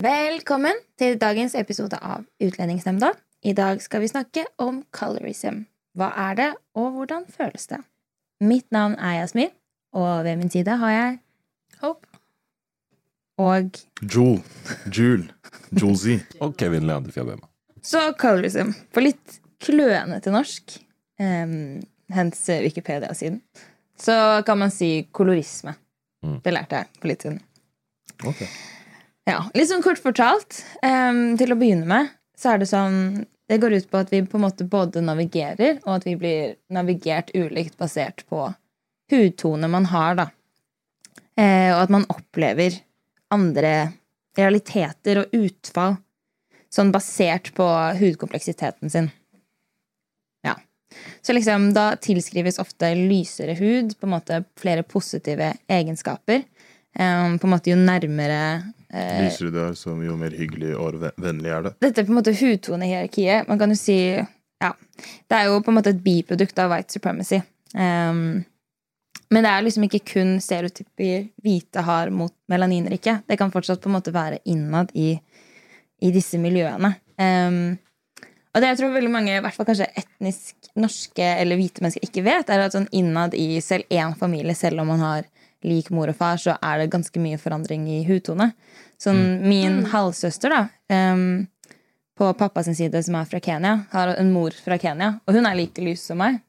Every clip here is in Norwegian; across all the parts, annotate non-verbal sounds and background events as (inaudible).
Velkommen til dagens episode av Utlendingsnemnda. I dag skal vi snakke om colorism. Hva er det, og hvordan føles det? Mitt navn er Yasmin, og ved min side har jeg Hope. Og Jule. Jule. Julesy. (laughs) Og Kevin Leander Fjabema. så colorism. For litt klønete norsk, um, hens Wikipedia-siden, så kan man si kolorisme. Mm. Det lærte jeg for litt siden. Ok. Ja, Litt sånn kort fortalt, um, til å begynne med, så er det sånn Det går ut på at vi på en måte både navigerer, og at vi blir navigert ulikt basert på hudtone man har, da. Eh, og at man opplever andre realiteter og utfall sånn basert på hudkompleksiteten sin. Ja. Så liksom, da tilskrives ofte lysere hud på en måte flere positive egenskaper. Eh, på en måte jo nærmere Lysere du er, som jo mer hyggelig og vennlig er det. dette er på en måte hudtonehierarkiet. Man kan jo si Ja. Det er jo på en måte et biprodukt av white supremacy. Um, men det er liksom ikke kun stereotyper hvite har mot melaninrike. Det kan fortsatt på en måte være innad i, i disse miljøene. Um, og det jeg tror veldig mange, i hvert fall kanskje etnisk norske eller hvite mennesker, ikke vet, er at sånn innad i selv én familie, selv om man har lik mor og far, så er det ganske mye forandring i hudtone. Sånn min halvsøster, da, um, på pappas side, som er fra Kenya, har en mor fra Kenya, og hun er like lys som meg.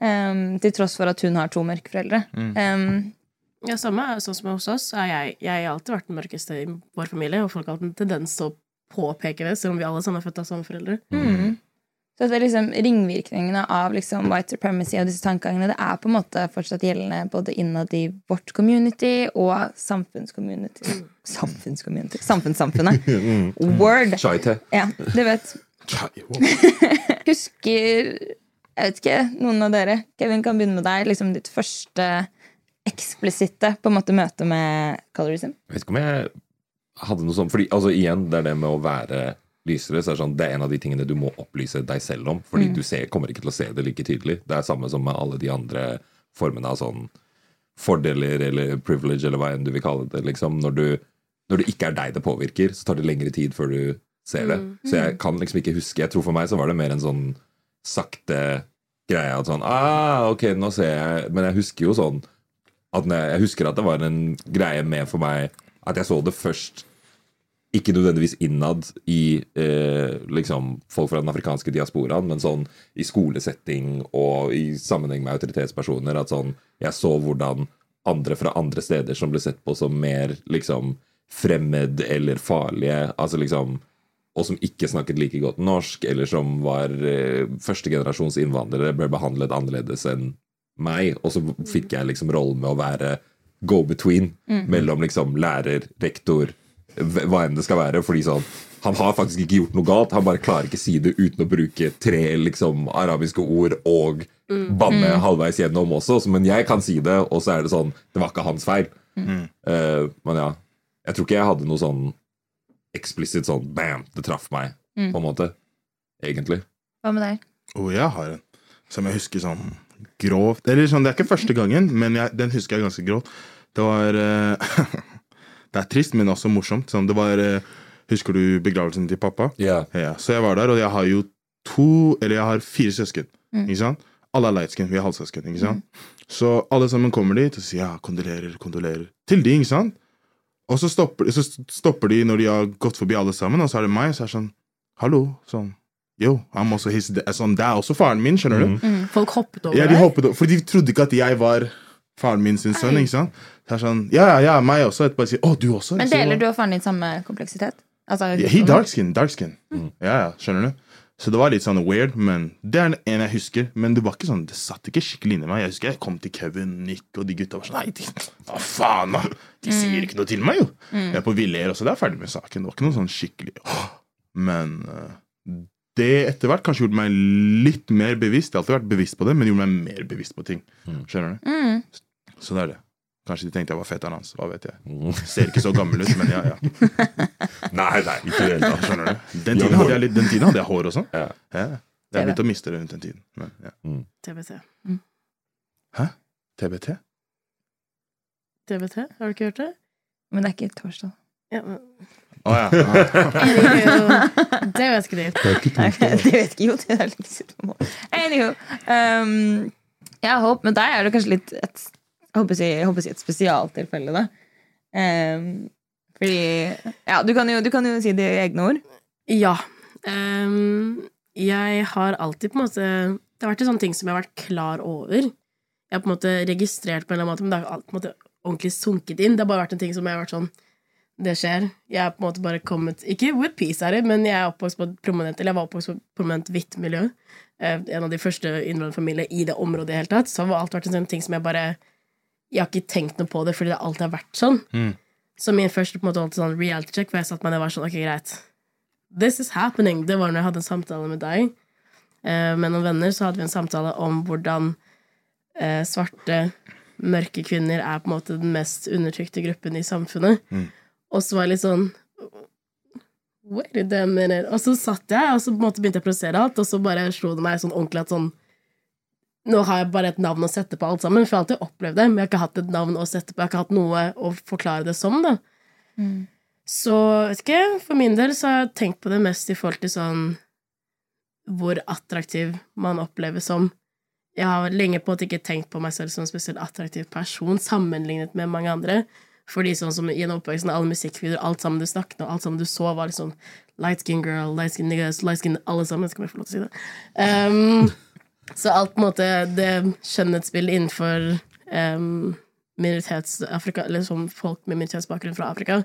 Em, til tross for at hun har to mørke foreldre. Em, Ja, samme sånn som hos oss. Er jeg, jeg har alltid vært den mørkeste i vår familie, og folk har hatt en tendens til å påpeke det, selv om vi alle sammen er født av samme foreldre. mm. Så det er liksom ringvirkningene av liksom white supremacy og disse tankegangene det er på en måte fortsatt gjeldende både innad i vårt community og samfunnscommunity. Samfunnscommunity? Samfunnssamfunnet. (laughs) Word! Chai-te. Ja, du vet. (laughs) Husker Jeg vet ikke, noen av dere. Kevin kan begynne med deg. Liksom ditt første eksplisitte på en måte møte med colorism. Jeg vet ikke om jeg hadde noe sånt Fordi altså igjen, det er det med å være lysere. Så er det, sånn, det er en av de tingene du må opplyse deg selv om. Fordi du ser, kommer ikke til å se det like tydelig. Det er samme som med alle de andre formene av sånn fordeler eller privilege, eller hva enn du vil kalle det. Liksom, når, du, når det ikke er deg det påvirker, så tar det lengre tid før du ser det. Så jeg kan liksom ikke huske. Jeg tror for meg så var det mer en sånn sakte greie at sånn ah, ok, nå ser jeg Men jeg husker jo sånn at jeg, jeg husker at det var en greie med for meg at jeg så det først ikke nødvendigvis innad i eh, liksom folk fra den afrikanske diasporaen, men sånn i skolesetting og i sammenheng med autoritetspersoner. At sånn jeg så hvordan andre fra andre steder som ble sett på som mer liksom fremmed eller farlige, altså liksom og som ikke snakket like godt norsk, eller som var eh, førstegenerasjons innvandrere, ble behandlet annerledes enn meg. Og så fikk jeg liksom rollen med å være go-between mellom liksom lærer, rektor, hva enn det skal være. Fordi sånn Han har faktisk ikke gjort noe galt, han bare klarer ikke si det uten å bruke tre liksom arabiske ord og banne halvveis gjennom også. Men jeg kan si det, og så er det sånn Det var ikke hans feil. Eh, men ja. Jeg tror ikke jeg hadde noe sånn eksplisitt sånn bam, det traff meg, på en måte. Egentlig. Hva med deg? Oh, jeg har en som jeg husker sånn grovt Eller sånn, det er ikke første gangen, men jeg, den husker jeg ganske grovt. Det var eh, (laughs) Det er trist, men også morsomt. Sånn, det var eh, Husker du begravelsen til pappa? Ja. Ja, så jeg var der, og jeg har jo to Eller jeg har fire søsken. Ikke sant? Alle er lightskin. Vi er halvsøsken. ikke sant? Så alle sammen kommer dit og sier ja, kondolerer, kondolerer. Til de, ikke sant? Og så stopper, så stopper de når de har gått forbi alle sammen, og så er det meg, så er det sånn Hallo. Sånn. Yo, I'm also his sånn, Det er også faren min, skjønner du? Folk hoppet over deg? Ja, de hoppet over, For de trodde ikke at jeg var faren min sin sønn. ikke sant? Det er sånn, Ja, ja, ja, meg også. Etterpå sier å, du også? Men deler du og faren din samme kompleksitet? Altså, yeah, He dark skin, dark skin. Ja, ja, skjønner du? Så det var litt sånn weird, men det er en jeg husker. Men det var ikke sånn, det satt ikke skikkelig inni meg. Jeg husker jeg kom til Kevin, Nick og de gutta var sånn Nei, de, hva faen, da? De sier ikke noe til meg, jo. Jeg er på Viller også, det er ferdig med saken. Det var ikke noe sånn skikkelig «Åh!» Men eh, det etter hvert kanskje gjorde meg litt mer bevisst. Jeg har alltid vært bevisst på det, men gjorde meg mer bevisst på ting. Skjønner du? Så det er det. Kanskje de tenkte jeg var fetteren hans. Hva vet jeg. Ser ikke så gammel ut, men ja, ja. (laughs) Nei, nei, ikke det hele. Skjønner du? (laughs) Den tiden hadde jeg, litt, den tiden hadde jeg hår og sånn. Ja. Ja. Jeg har begynt å miste det rundt den tiden. Men, ja. TBT. Hæ? TBT? TBT, har du ikke hørt det? Men det er ikke torsdag. Ja, men... Ja. (laughs) (laughs) Det vet ikke det Nei, det vet ikke jo. Det er liksom Anywho. Um, jeg håper, men der er det kanskje litt et, jeg håper jeg håper jeg et spesialtilfelle, da. Um, fordi Ja, du kan, jo, du kan jo si det i egne ord. Ja. Um, jeg har alltid på en måte Det har vært en sånn ting som jeg har vært klar over. Jeg har på en måte registrert på en eller annen måte, men det har på en måte ordentlig sunket inn. Det har bare vært en ting som jeg har vært sånn Det skjer. Jeg er på en måte bare kommet Ikke with peace er det, men jeg er oppvokst på prominent Eller jeg var oppvokst på et prominent hvitt miljø. Eh, en av de første innvandrerfamiliene i det området i det hele tatt. Så har alt vært en sånn ting som jeg bare Jeg har ikke tenkt noe på det fordi det alltid har vært sånn. Mm. Så min første på en måte alltid sånn reality check, hvor jeg satt meg ned og var sånn Ok, greit. This is happening. Det var når jeg hadde en samtale med deg. Eh, med noen venner så hadde vi en samtale om hvordan eh, svarte, mørke kvinner er på en måte den mest undertrykte gruppen i samfunnet. Og så var jeg litt sånn Wait a minute. Og så satt jeg, og så begynte jeg å prosessere alt, og så bare slo det meg sånn ordentlig at sånn Nå har jeg bare et navn å sette på alt sammen, for jeg har alltid opplevd det, men jeg har ikke hatt et navn å sette på, jeg har ikke hatt noe å forklare det som, da. Så vet ikke, for min del så har jeg tenkt på det mest i forhold til sånn hvor attraktiv man opplever som. Jeg har lenge på en måte ikke tenkt på meg selv som en spesielt attraktiv person sammenlignet med mange andre. Fordi sånn som gjennom oppveksten, alle musikkvideoer, alt sammen du snakket om, alt sammen du så, var liksom light skin girl, light skin niggas, light skin alle sammen. Skal jeg få lov til å si det? Um, (laughs) så alt på en måte det skjønnhetsbildet innenfor um, minoritets-Afrika, eller sånn folk med minoritetsbakgrunn fra Afrika,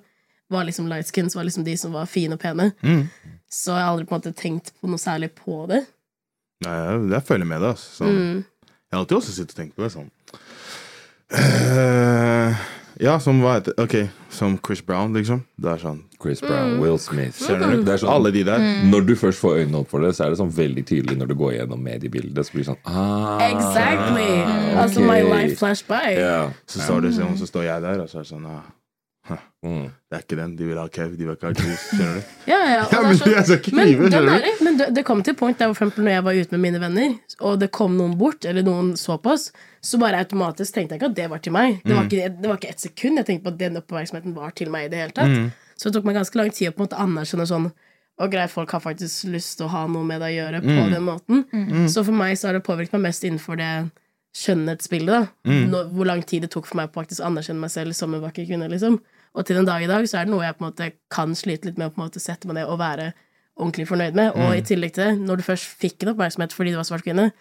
var liksom light skins, var liksom de som var fine og pene. Så jeg har aldri på en måte tenkt på noe særlig på det. Nei, jeg, jeg føler med deg. Altså. Mm. Jeg har alltid også sittet og tenkt på det sånn Eh, Ja, som hva heter Ok, som Chris Brown, liksom. Det er sånn Chris Brown, Will Smith Skjønner du? Det er sånn, Alle de der. Når du først får øynene opp for det, så er det sånn veldig tydelig når du går gjennom mediebildet. Så blir det sånn ah, Exactly! Altså, my life flash by. Ja. Så står, det sånn, så står jeg der, og så er det sånn ah, Mm. Det er ikke den. De vil ha Kev, de vil ikke ha Chris. Skjønner du? (laughs) Ja, ja, Ja, (laughs) men så, jeg skal ikke men, lyve, skjønner er du? det, men det, det kom til et punkt der for eksempel når jeg var ute med mine venner, og det kom noen bort, eller noen så på oss, så bare automatisk tenkte jeg ikke at det var til meg. Det var Mm. ikke, det var ikke et sekund jeg tenkte på at den oppmerksomheten var til meg i det hele tatt. Mm. Så det tok meg ganske lang tid å på en måte anerkjenne sånn og greit, folk har faktisk lyst til å ha noe med det å gjøre på Mm. den måten. Så for meg så har det påvirket meg mest innenfor det skjønnhetsbildet. da Mm. Nå, Hvor lang tid det tok for meg å faktisk anerkjenne meg selv som en vakker kvinne. liksom Og til den dag i dag så er det noe jeg på en måte kan slite litt med å på en måte sette meg ned og være ordentlig fornøyd med. Og Mm. i tillegg til det, når du først fikk en oppmerksomhet fordi du var svart kvinne,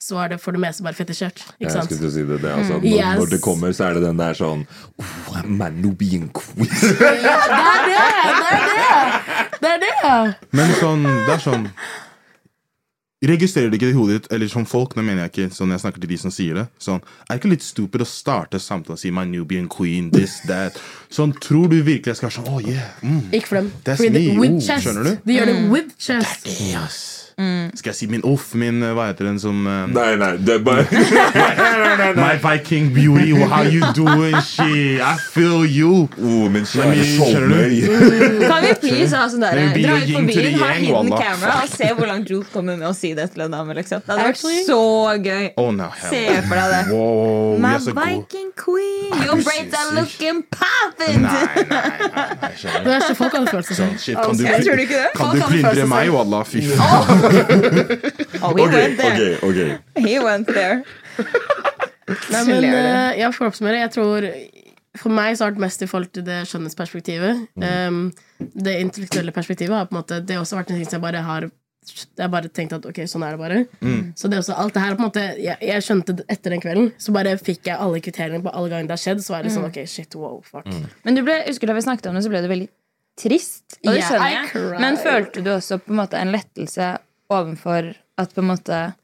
så er det for det meste bare fetisjert. Ikke sant? Jeg skulle til å si det, det altså, mm. når, Yes. når det kommer, så er det den der sånn oh, man no being queen. Ja, det er det! Det er det! Det er det! Men sånn, det er sånn Registrerer det ikke i hodet ditt, eller som folk, nå mener jeg ikke sånn jeg snakker til de som sier det sånn, Er det ikke litt stupid å starte samtalen og si 'my Nubian queen', this, that Sånn, tror du virkelig jeg skal være sånn 'oh yeah', mm. Ikke for dem. That's Fordi me. Oh, chest. skjønner du? De gjør det with chest. Yes. Skal jeg si min uff, min eh, Hva heter den som uh, Nei, nei, det er bare (laughs) (laughs) My Viking beauty, how you doing, she I feel you. oh, Min Men kjære du? Kan vi please ha sånn derre dra ut på byen, ha hidden camera og se hvor langt Jules kommer med å si det til en dame. Liksom. Det hadde vært så gøy. Oh, no. Se for deg det. Wow, My Viking. Viking queen, you break that looking poppin'! Nei, nei, nei, nei, nei. Det er så folk hadde følt seg sånn. Shit, kan du, kan du plyndre meg, wallah? Fy faen. (laughs) Oh, he Ok, went there. ok, ok. He went there. (laughs) Nei, men uh, ja, for å oppsummere, jeg tror For meg så har det vært mest i forhold til det skjønnhetsperspektivet. Um, det intellektuelle perspektivet har på en måte Det har også vært en ting som jeg bare har jeg har bare tenkt at ok, sånn er det bare. Så det er også alt det her på en måte Jeg, jeg skjønte det etter den kvelden. Så bare fikk jeg alle kriteriene på alle gangene det har skjedd. Så var det sånn ok, shit, wow, fuck. Men du ble, husker da vi snakket om det, så ble du veldig trist. Og det Yeah, skjønner I jeg. Men følte du også på en måte en lettelse overfor at på en måte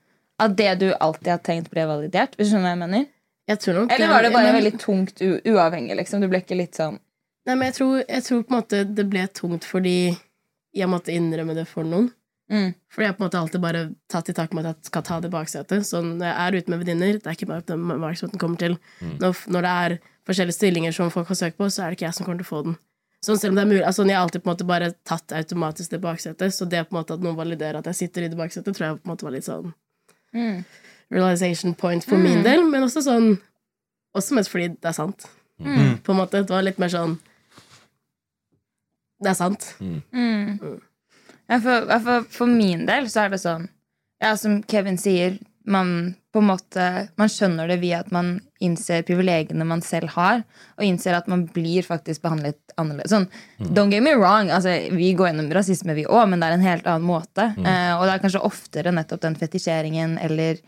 At det du alltid har tenkt, ble validert? Hvis du skjønner hva jeg mener? Jeg tror nok Eller var det bare men- veldig tungt u uavhengig? liksom? Du ble ikke litt sånn Nei, men jeg tror, jeg tror på en måte det ble tungt fordi jeg måtte innrømme det for noen. mm. Fordi jeg på en måte alltid bare tatt i tak med at jeg skal ta det baksetet. Så når jeg er ute med venninner, det er ikke bare den oppmerksomheten kommer til. Når, når det er forskjellige stillinger som folk har søkt på, så er det ikke jeg som kommer til å få den. Sånn selv om det er mulig, altså Jeg har alltid på en måte bare tatt automatisk det baksetet, så det på en måte at noen validerer at jeg sitter i det baksetet, tror jeg på en måte var litt sånn Mm. realization point for min del, men også sånn Også mest fordi det er sant. Mm. På en måte, Det var litt mer sånn Det er sant. Mm. Ja, for, ja, for, for min del så er det sånn Ja, som Kevin sier, man på en måte Man skjønner det via at man innser privilegiene man selv har, og innser at man blir faktisk behandlet annerledes. Sånn, Don't get me wrong, altså, vi går gjennom rasisme, vi òg, men det er en helt annen måte. Eh, og det er kanskje oftere nettopp den fetisjeringen eller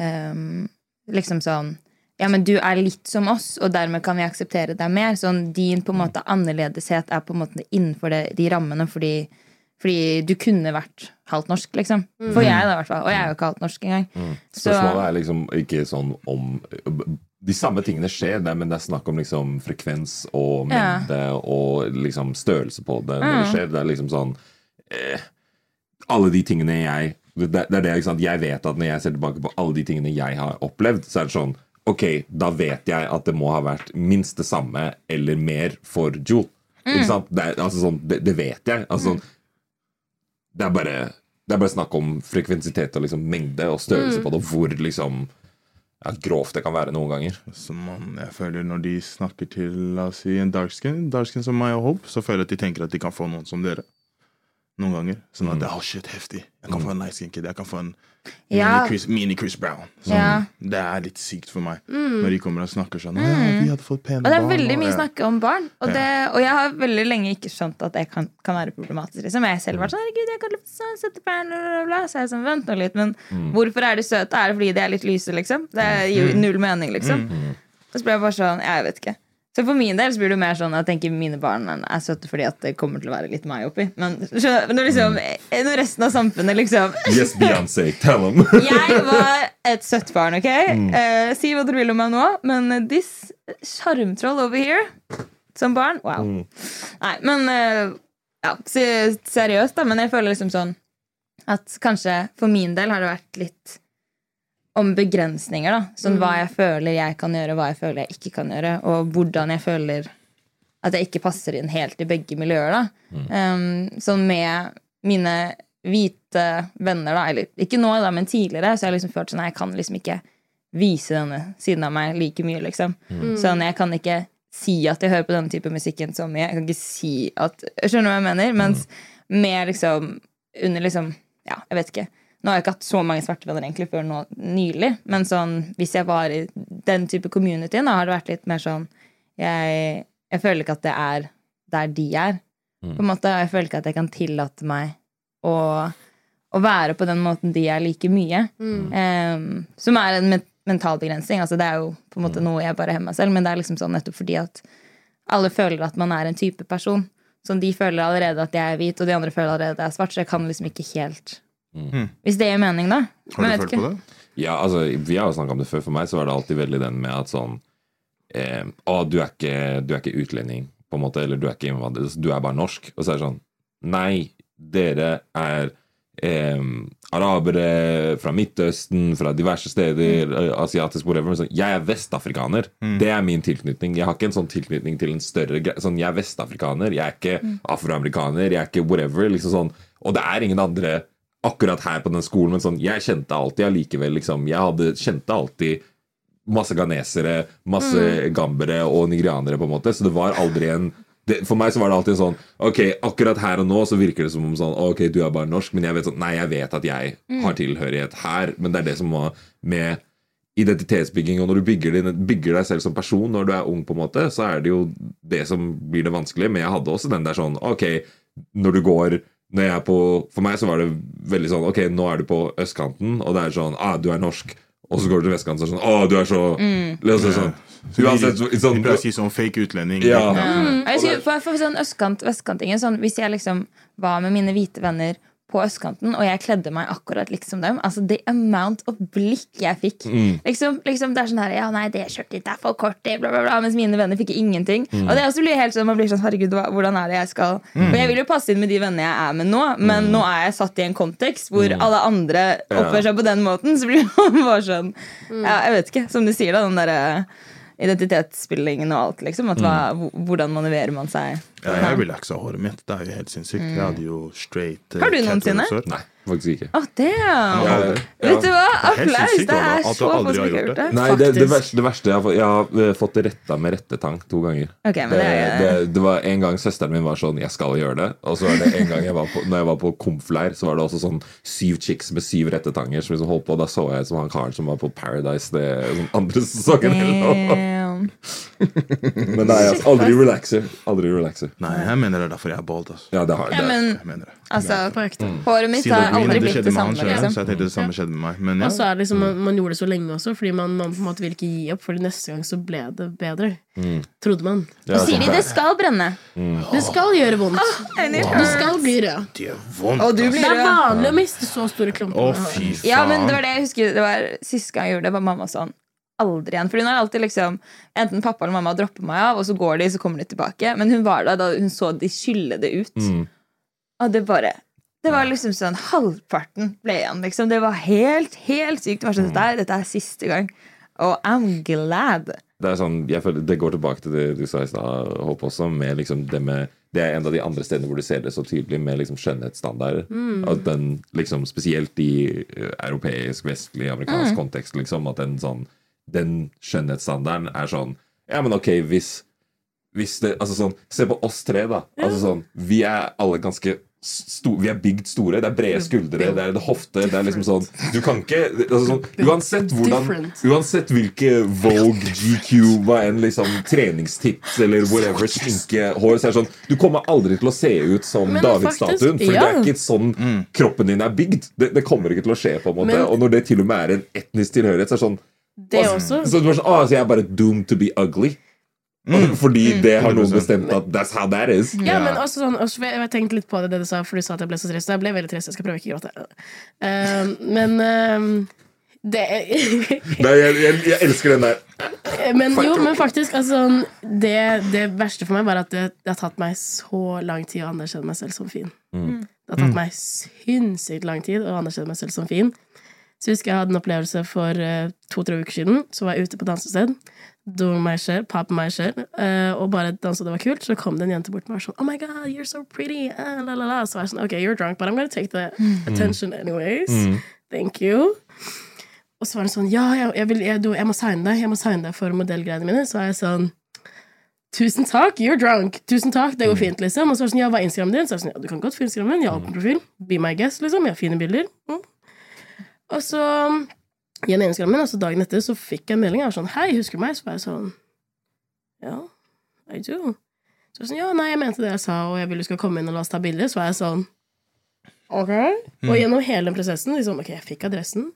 um, liksom sånn ja, men du er litt som oss, og dermed kan vi akseptere deg mer. Sånn, din på en måte annerledeshet er på en måte innenfor det, de rammene, fordi, fordi du kunne vært halvt norsk, liksom. For jeg, da, i hvert fall. Og jeg er jo ikke halvt norsk engang. Mm. Spørsmålet er liksom ikke sånn om De samme tingene skjer, der, men det er snakk om liksom frekvens og Ja. mengde og liksom størrelse på det når det skjer. Det er liksom sånn eh, Alle de tingene jeg det, det er det, ikke sant? Jeg vet at når jeg ser tilbake på alle de tingene jeg har opplevd, så er det sånn Ok, da vet jeg at det må ha vært minst det samme eller mer for Jewel. Ikke sant? Det, er, altså sånn, det, det vet jeg. Altså, mm. det, er bare, det er bare snakk om frekvensitet og liksom mengde og størrelse på det, og hvor liksom ja, grovt det kan være noen ganger. Så man, jeg føler Når de snakker til la oss si, en dark skin, dark skin som meg og Hope, så føler jeg at de tenker at de kan få noen som dere. Noen ganger. Sånn at oh shit, heftig. Jeg kan få en nice skin kid. Jeg kan få en Ja. mini, Chris, mini Chris Brown. Ja. Det er litt sykt for meg når de kommer og snakker sånn. Ja, vi hadde fått pene Og det er barn, veldig mye ja. snakke om barn. Og, det, og jeg har veldig lenge ikke skjønt at det kan, kan være problematisk. Liksom. Jeg selv vært sånn, herregud, jeg kan sånn, sette barn, bla, bla, bla. Så jeg sånn, vent nå litt, men hvorfor er de søte? Er det fordi de er litt lyse, liksom? Det gir null mening, liksom. Og så ble jeg bare sånn, jeg vet ikke. Så for min del så blir det mer sånn at jeg tenker mine barn er søte fordi at det kommer til å være litt meg oppi. Men når, liksom, når resten av samfunnet liksom Yes, Beyoncé, tell them! (laughs) Jeg var et søtt barn, ok? Eh, si hva dere vil om meg nå, men this sjarmtroll over here som barn Wow. Nei, men uh, Ja, seriøst, da, men jeg føler liksom sånn at kanskje for min del har det vært litt om begrensninger, da. Sånn hva jeg føler jeg kan gjøre, hva jeg føler jeg ikke kan gjøre, og hvordan jeg føler at jeg ikke passer inn helt i begge miljøer, da. Um, sånn med mine hvite venner, da, eller ikke nå, da, men tidligere, så har jeg liksom følt sånn Jeg kan liksom ikke vise denne siden av meg like mye, liksom. Sånn, jeg kan ikke si at jeg hører på denne type musikken så mye. Jeg kan ikke si at Skjønner du hva jeg mener? Mens med liksom Under liksom Ja, jeg vet ikke. Nå har jeg ikke hatt så mange svarte venner egentlig før nå nylig, men sånn, hvis jeg var i den type community, da har det vært litt mer sånn Jeg, jeg føler ikke at det er der de er. På en måte, Jeg føler ikke at jeg kan tillate meg å, å være på den måten de er like mye. Em, som er en mental begrensning. Altså, det er jo på en måte noe jeg bare hemmer meg selv, men det er liksom sånn nettopp fordi at alle føler at man er en type person. Sånn, De føler allerede at jeg er hvit, og de andre føler allerede at jeg er svart. Så jeg kan liksom ikke helt Hvis det gir mening, da. Har du følt ikke. på det? Ja, altså, Vi har jo snakka om det før. For meg så var det alltid veldig den med at sånn eh, Å, du er, ikke, du er ikke utlending, på en måte, eller du er ikke innvandrer. Du er bare norsk. Og så er det sånn Nei, dere er eh, arabere fra Midtøsten, fra diverse steder, mm. asiatisk, whatever. Men sånn, jeg er vestafrikaner. Det er min tilknytning. Jeg har ikke en sånn tilknytning til en større greie. Sånn, jeg er vestafrikaner. Jeg er ikke afroamerikaner. Jeg er ikke whatever. liksom sånn Og det er ingen andre akkurat her på den skolen, men sånn, jeg kjente alltid allikevel liksom, Jeg hadde, kjente alltid masse ghanesere, masse gambere og nigerianere, på en måte. Så det var aldri en det, For meg så var det alltid sånn Ok, akkurat her og nå så virker det som om sånn Ok, du er bare norsk, men jeg vet sånn Nei, jeg vet at jeg har tilhørighet her, men det er det som var med identitetsbygging, og når du bygger, din, bygger deg selv som person når du er ung, på en måte, så er det jo det som blir det vanskelige. Men jeg hadde også den der sånn Ok, når du går på, For meg så var det veldig sånn Ok, nå er du på østkanten, og det er sånn Ah, du er norsk. Og så går du til vestkanten, så er sånn Å, du er så liksom sånn, Uansett Vi sånn, pleier å si sånn fake utlending. Ja. Jeg husker, for, for sånn østkant, vestkantingen sånn, Hvis jeg liksom var med mine hvite venner på østkanten, og jeg kledde meg akkurat liksom dem altså The amount of blikk jeg fikk. Mm. Liksom, liksom Det er sånn her Ja, nei, det skjørtet ditt er for kort, det, bla, bla, bla. Mens mine venner fikk ingenting. Mm. Og det også blir helt sånn Man blir sånn Herregud, hva, hvordan er det jeg skal Og jeg vil jo passe inn med de vennene jeg er med nå, men nå er jeg satt i en kontekst hvor alle andre Mm. Oppfører seg på den måten, så blir (laughs) man bare sånn Ja, jeg vet ikke. Som du sier, da, den derre identitetsspillingen og alt, liksom. At hva, Mm. hvordan manøverer man seg? Ja, jeg relaxa håret mitt. Det er jo helt sinnssykt. Jeg hadde jo straight eh, Har du noensinne? Nei, faktisk ikke. Oh, damn! Ja, Vet du hva? er helt Applaus! Det er Ola, at du så få som ikke har gjort det. Nei, det, det, verste, det verste jeg har fått Jeg har eh, fått det retta med rettetang to ganger. Okay, men det, det er- det, det var En gang søsteren min var sånn 'Jeg skal gjøre det'. Og så var det en gang jeg var på, Når jeg var på komfleir, så var det også sånn syv chicks med syv rettetanger som liksom holdt på. Og da så jeg som han karen som var på Paradise det sånn andre sesongen. eller (laughs) noe. Damn. Men nei, altså, aldri relaxer. Aldri relaxer. Nei, jeg mener det er derfor jeg er bald. Altså. Ja, det har Ja, men Jeg mener det. altså, På ekte. håret mitt har aldri blitt det samme. selv, Liksom. Så jeg tenkte det samme skjedde med meg. Men Og så er det liksom, man, man gjorde det så lenge også, fordi man, man på en måte vil ikke gi opp. Fordi neste gang så ble det bedre. Trodde man. Ja, Så sier de sånn. det skal brenne. Det skal gjøre vondt. Enig. Du skal bli rød. Det er, vondt. Og du blir Det er rød. vanlig å miste så store klumper. Oh, fy faen. Ja, men det var det jeg husker Det var Siste gang jeg gjorde det, var mamma sånn Aldri igjen. For hun har alltid liksom Enten pappa eller mamma dropper meg av, og så går de, så kommer de tilbake. Men hun var der da hun så de skylle det ut. Mm. Og det bare Det var liksom sånn Halvparten ble igjen, liksom. Det var helt, helt sykt. Det var sånn, dette, er, dette er siste gang. Og I'm glad. Det er sånn, jeg føler, det går tilbake til det du sa i stad, Håp, også. Med liksom det med Det er en av de andre stedene hvor du ser det så tydelig med liksom skjønnhetsstandarder. At den liksom Spesielt i eh, europeisk, vestlig, amerikansk kontekst, liksom. At den sånn Den skjønnhetsstandarden er sånn Ja, men ok, hvis hvis det, altså sånn, Se på oss tre, da. Altså sånn, vi er alle ganske sto, Vi er bygd store. Det er brede skuldre, det er det hofte. Det er liksom sånn Du kan ikke altså sånn, Uansett hvordan Uansett hvilke Vogue, GQ, hva enn liksom treningstips eller whatever, sminke, hår Så er det sånn Du kommer aldri til å se ut som Davidsstatuen, David-statuen. faktisk, det er ikke sånn kroppen din er bygd. Det, det kommer ikke til å skje. på en måte Men- Og når det til og med er en etnisk tilhørighet, så er det sånn Det også. så det var sånn, ah, så jeg er bare doomed to be ugly. Fordi det har noen bestemt at that's how that is. Ja, men også sånn, også, jeg, tenkte litt på det, det du sa, for du sa at jeg ble så stresset. Jeg ble veldig stresset. Jeg skal prøve ikke å gråte. Uh, men uh, det (laughs) Nei, jeg, jeg, jeg elsker den der. Men jo, men faktisk, altså sånn, det, det verste for meg var at det, det har tatt meg så lang tid å anerkjenne meg selv som fin. Det har tatt meg sinnssykt lang tid å anerkjenne meg selv som fin. Så jeg husker jeg hadde en opplevelse for uh, to-tre uker siden. Så var jeg ute på dansested. Do meg selv, pop meg selv, Uh, og bare dansa det var kult. Så kom det en jente bort til meg sånn Oh my god, you're so pretty. Uh, la, la, la. Så var jeg sånn Ok, you're drunk, but I'm gonna take the attention anyways. Thank you. Og så var det sånn Ja, jeg, jeg, vil, jeg, du, jeg må signe deg Jeg må signe deg for modellgreiene mine. Så var jeg sånn Tusen takk, you're drunk. Tusen takk, det går fint, liksom. Og så var det sånn, ja, hva er Instagramen din? Så var jeg sånn, ja, du kan godt få Instagramen min. Jeg har åpen profil. Be my guest, liksom. Jeg har fine bilder. Mm. Og så gjennom Instagramen, og altså dagen etter så fikk jeg en melding. Jeg var sånn, hei, husker du meg? Så var jeg sånn, ja, I do. Så var jeg sånn, ja, nei, jeg mente det jeg sa, og jeg vil du skal komme inn og la oss ta bilder. Så var jeg sånn, ok. Og gjennom hele den prosessen, liksom, ok, jeg fikk adressen,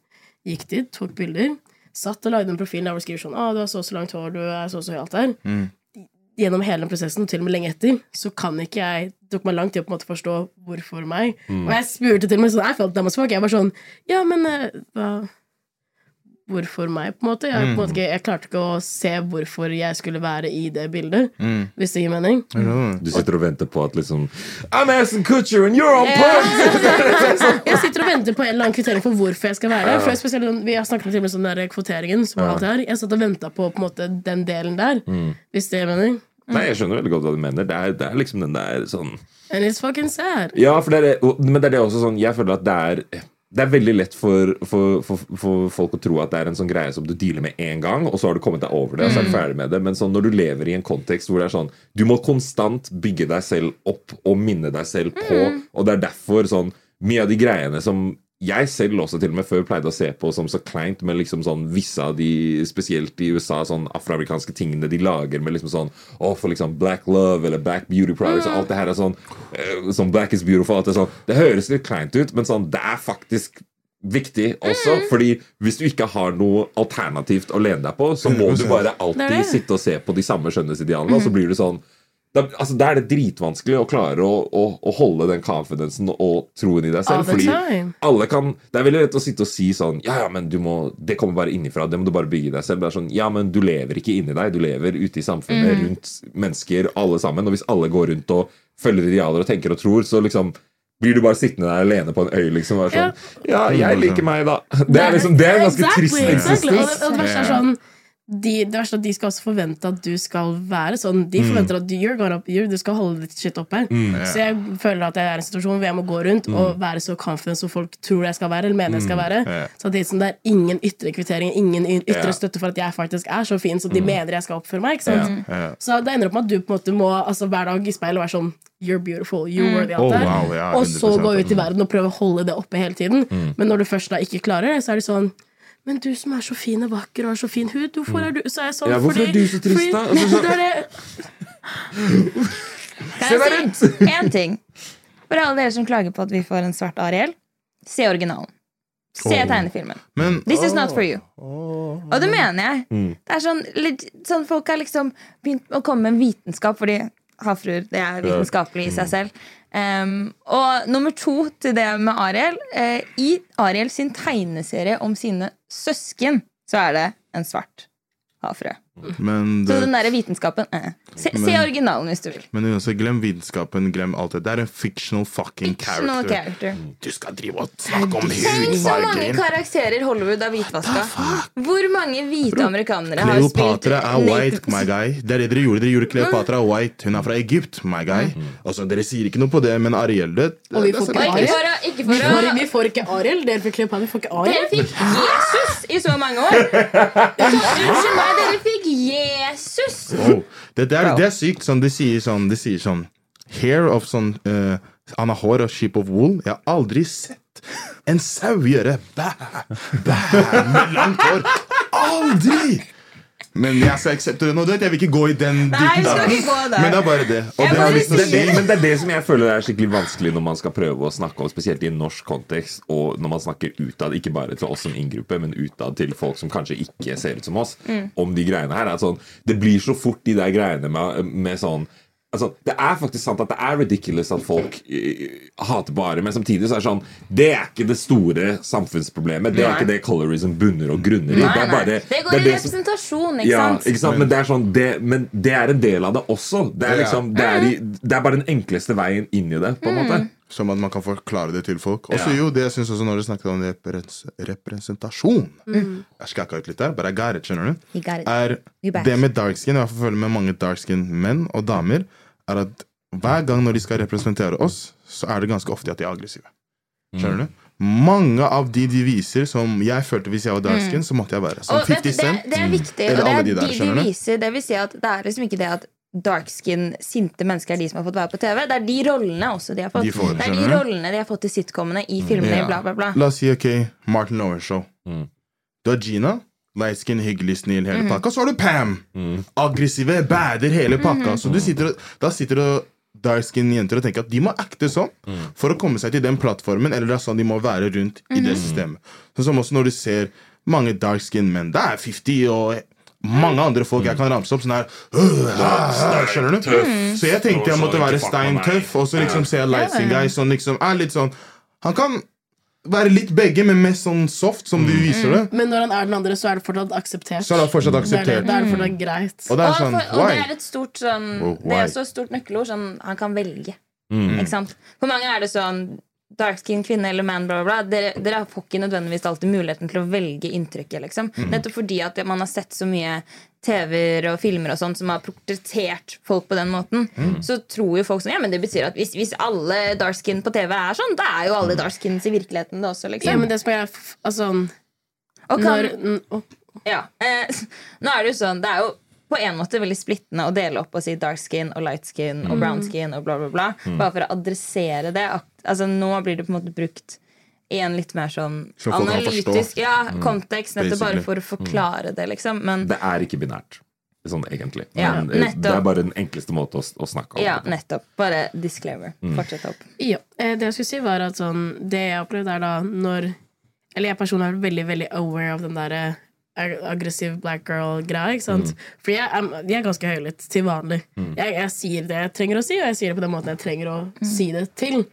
gikk dit, tok bilder, satt og lagde en profil der hvor det skriver sånn, ah, du har så og så langt hår, du er så og så høy alt der. Gjennom hele den prosessen, til og med lenge etter, så kan ikke jeg Det tok meg lang tid å på en måte forstå hvorfor meg. Og jeg spurte til og med sånn I felt dumb as fuck. Jeg var sånn Ja, men eh, hva Hvorfor meg, på en måte? Jeg, på en måte ikke, jeg klarte ikke å se hvorfor jeg skulle være i det bildet. Hvis det gir mening. Du sitter og venter på at liksom I'm Aston Kutcher and you're on point! (laughs) Jeg sitter og venter på en eller annen kvittering for hvorfor jeg skal være der. For spesielt, sånn- vi har snakket om til og med sånn der kvoteringen. Som alt det her. Jeg satt og venta på, på en måte, den delen der. Hvis det gir mening. Nei, jeg skjønner veldig godt hva du mener. Det er, det er liksom den der sånn And it's fucking sad. Ja, for det er men det er det også sånn Jeg føler at det er det er veldig lett for, for, for, for folk å tro at det er en sånn greie som du dealer med én gang, og så har du kommet deg over det, og så er du ferdig med det. Men sånn, når du lever i en kontekst hvor det er sånn Du må konstant bygge deg selv opp og minne deg selv på, og det er derfor sånn Mye av de greiene som jeg selv også til og med før pleide å se på som så kleint med liksom sånn visse av de, spesielt i USA, sånn afroamerikanske tingene de lager med liksom sånn Å, for liksom Black Love eller Black Beauty Products og alt det her er sånn Sånn Black is beautiful. Alt det, sånn, det høres litt kleint ut, men sånn, det er faktisk viktig også. Fordi hvis du ikke har noe alternativt å lene deg på, så må du bare alltid sitte og se på de samme skjønnhetsidealene, og så blir du sånn da, altså, da er det dritvanskelig å klare å, å, å holde den confidencen og troen i deg selv. Fordi alle kan Det er veldig lett å sitte og si sånn Ja, ja, men du må Det kommer bare innifra. Det må du bare bygge deg selv. Det er sånn Ja, men du lever ikke inni deg. Du lever ute i samfunnet, Mm. rundt mennesker, alle sammen. Og hvis alle går rundt og følger idealer og tenker og tror, så liksom blir du bare sittende der alene på en øy liksom og være sånn Ja, jeg liker meg, da. (laughs) Det er liksom Det er en ganske Exactly, trist exactly. Og det, eksistens. og det sånn de, det verste er at de skal også forvente at du skal være sånn. Mm. De forventer at du, you're gonna, you, du skal holde ditt shit oppe. Så jeg føler at jeg er i en situasjon hvor jeg må gå rundt Mm. og være så confident som folk tror jeg skal være. Eller mener jeg skal være yeah. Så det, er sånn, det er ingen ytre kvittering, ingen ytre yeah. støtte for at jeg faktisk er så fin som de mener jeg skal oppføre meg. Ikke sant? Ja. Så det ender opp med at du på en måte må altså, hver dag i speilet være sånn You're beautiful, you're worthy Oh, wow, ja, og så gå ut i verden og prøve å holde det oppe hele tiden. Men når du først da ikke klarer det, så er det sånn men du som er så fin og vakker og har så fin hud, hvorfor er du Så er jeg sånn Ja, hvorfor fordi, er du så trist, da? (laughs) Altså, Kan jeg si én (laughs) ting? For alle dere som klager på at vi får en svart Ariel, se originalen. Se Oh. tegnefilmen. Men This is not for you. Åh. Og det mener jeg. Mm. Det er sånn, litt, sånn Folk har liksom begynt å komme med vitenskap, fordi havfruer det er vitenskapelig i seg selv. Um, og nummer to til det med Ariel. Uh, I Ariel sin tegneserie om sine søsken så er det en svart havfrue. Men, Så den derre vitenskapen eh. se, se originalen hvis du vil. men uansett, glem vitenskapen, glem alt det. Det er en fictional fucking Fictional character. character. Du skal drive og snakke om Tenk så mange hudfarger. karakterer Hollywood har hvitvaska. Hvor mange hvite amerikanere har spilt Kleopatra er white, my guy. Det er det dere gjorde. Dere gjorde Kleopatra white. Hun er fra Egypt, my guy. Altså, dere sier ikke noe på det, men Ariel det, Og vi det får ikke Ariel. ikke for å, ikke vi for får, vi får ikke Ariel. Dere fikk Kleopatra, vi får ikke Ariel. Dere fikk Jesus i så mange år! (laughs) Unnskyld meg, Jesus! Oh, det, det, er, det er sykt. Sånn, de sier sånn, de sier sånn Hair of sånn uh, Han har hår og sheep of wool. Jeg har aldri sett en sau gjøre bæ, bæ med langt hår. Aldri! Men jeg skal akseptere nå. Du vet, jeg vil ikke gå i den Nei, vi skal ikke gå der. Men det er bare det. Og Jeg det bare å det er det, men det er det som jeg føler er skikkelig vanskelig når man skal prøve å snakke om, spesielt i en norsk kontekst, og når man snakker utad, ikke bare til oss som inngruppe, men utad til folk som kanskje ikke ser ut som oss, om de greiene her. Er sånn, det blir så fort de der greiene med, med sånn Altså, det er faktisk sant at det er ridiculous at folk uh, hater bare, men samtidig så er det sånn Det er ikke det store samfunnsproblemet. Det er Nei. ikke det colorism bunner og grunner i. Nei, Det er bare Det går det er i det representasjon, ikke ja, sant? ikke sant? Men, det er sånn, det, men det er en del av det også. Det er, liksom, det er, i, det er bare den enkleste veien inn i det. på en måte Som at man kan forklare det til folk. Også så jo, det jeg synes også når du snakket om repres representasjon Jeg skakka ut litt der, but I got it, skjønner du? You got it. Er det med dark skin, jeg føler med mange dark skin menn og damer, er at hver gang når de skal representere oss, så er det ganske ofte at de er aggressive. Skjønner du? Mange av de de viser, som jeg følte hvis jeg var dark skin, så måtte jeg være. Som Og 50 Cent. det, det er viktig. Eller Og det er de de der, de, de viser. Det vil si at det er liksom ikke det at darkskin, sinte mennesker er de som har fått være på TV. Det er de rollene også de har fått. De får, det er de rollene de har fått i sitcomene, i filmene, Ja. bla, bla, bla. La oss si ok, Martin Lower Show. Mm. Du har Gina. Skin, hyggelig, snill, hele Mhm. pakka. Så har du Pam. Aggressive, bader, hele Mhm. pakka. Så du sitter, og- da sitter du dark skin jenter og tenker at de må acte sånn for å komme seg til den plattformen, eller det er sånn de må være rundt i Mhm. det systemet. Sånn som også når du ser mange dark skin menn. Det er 50 og mange andre folk jeg kan ramse opp sånn her Skjønner du? Så jeg tenkte jeg måtte være steintøff, og så liksom jeg light skin guy sånn liksom er litt sånn Han kan være litt begge, men mest sånn soft, som du viser det. Men når han er den andre, så er det fortsatt akseptert. Så er det fortsatt Det er akseptert. da er det fortsatt greit. Og det er Og, sånn for, og det er et stort sånn Oh, Det er også et stort nøkkelord. Sånn, han kan velge. Mm. Ikke sant? For mange er det sånn Darkskin kvinne eller man, bla, bla, bla. Dere, dere får ikke nødvendigvis alltid muligheten til å velge inntrykket. Liksom. Nettopp fordi at man har sett så mye TV-er og filmer og sånt som har portrettert folk på den måten. Så tror jo folk sånn Ja, men det betyr at hvis, hvis alle darkskin på TV er sånn, da er jo alle dark skins i virkeligheten det også, liksom. Ja, men det som er altså, Og kan, når, n- ja. eh, (laughs) nå er det jo sånn Det er jo på en måte veldig splittende å dele opp og si dark skin og light skin og brown skin og bla, bla, bla. Bare for å adressere det. Altså, nå blir det på en måte brukt i en litt mer sånn Så analytisk ja, kontekst, nettopp bare for å forklare det, liksom. Men Det er ikke binært, sånn egentlig. Ja, Men, eh, det er bare den enkleste måte å, å snakke om ja, det på. nettopp. Bare disclaimer. Fortsett opp. Ja, eh, det jeg skulle si var at sånn, Det jeg opplevde er da når Eller jeg personlig er veldig veldig aware av den derre ag- aggressiv black girl-greia. ikke sant? For jeg er, jeg er ganske høylytt til vanlig. Jeg, jeg sier det jeg trenger å si, og jeg sier det på den måten jeg trenger å si det til.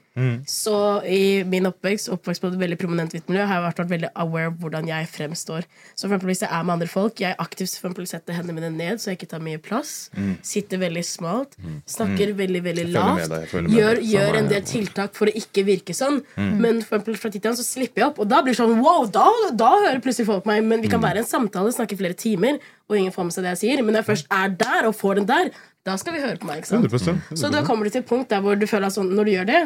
Så i min oppvekst oppvekst på et veldig prominent hvitt miljø har jeg vært, vært veldig aware av hvordan jeg fremstår. Så for eksempel hvis jeg er med andre folk, jeg aktivt for eksempel setter hendene mine ned så jeg ikke tar mye plass. Sitter veldig smalt. Snakker veldig veldig lavt. deg, Gjør, gjør en del tiltak for å ikke virke sånn. Men for eksempel fra tid til annen så slipper jeg opp, og da blir det sånn wow, da, da hører plutselig folk meg. Men vi kan være i en samtale, snakke flere timer, og ingen får med seg det jeg sier. Men når jeg først er der og får den der, da skal vi høre på meg. ikke sant? 100%. Så da kommer du til et punkt der hvor du føler at sånn, når du gjør det,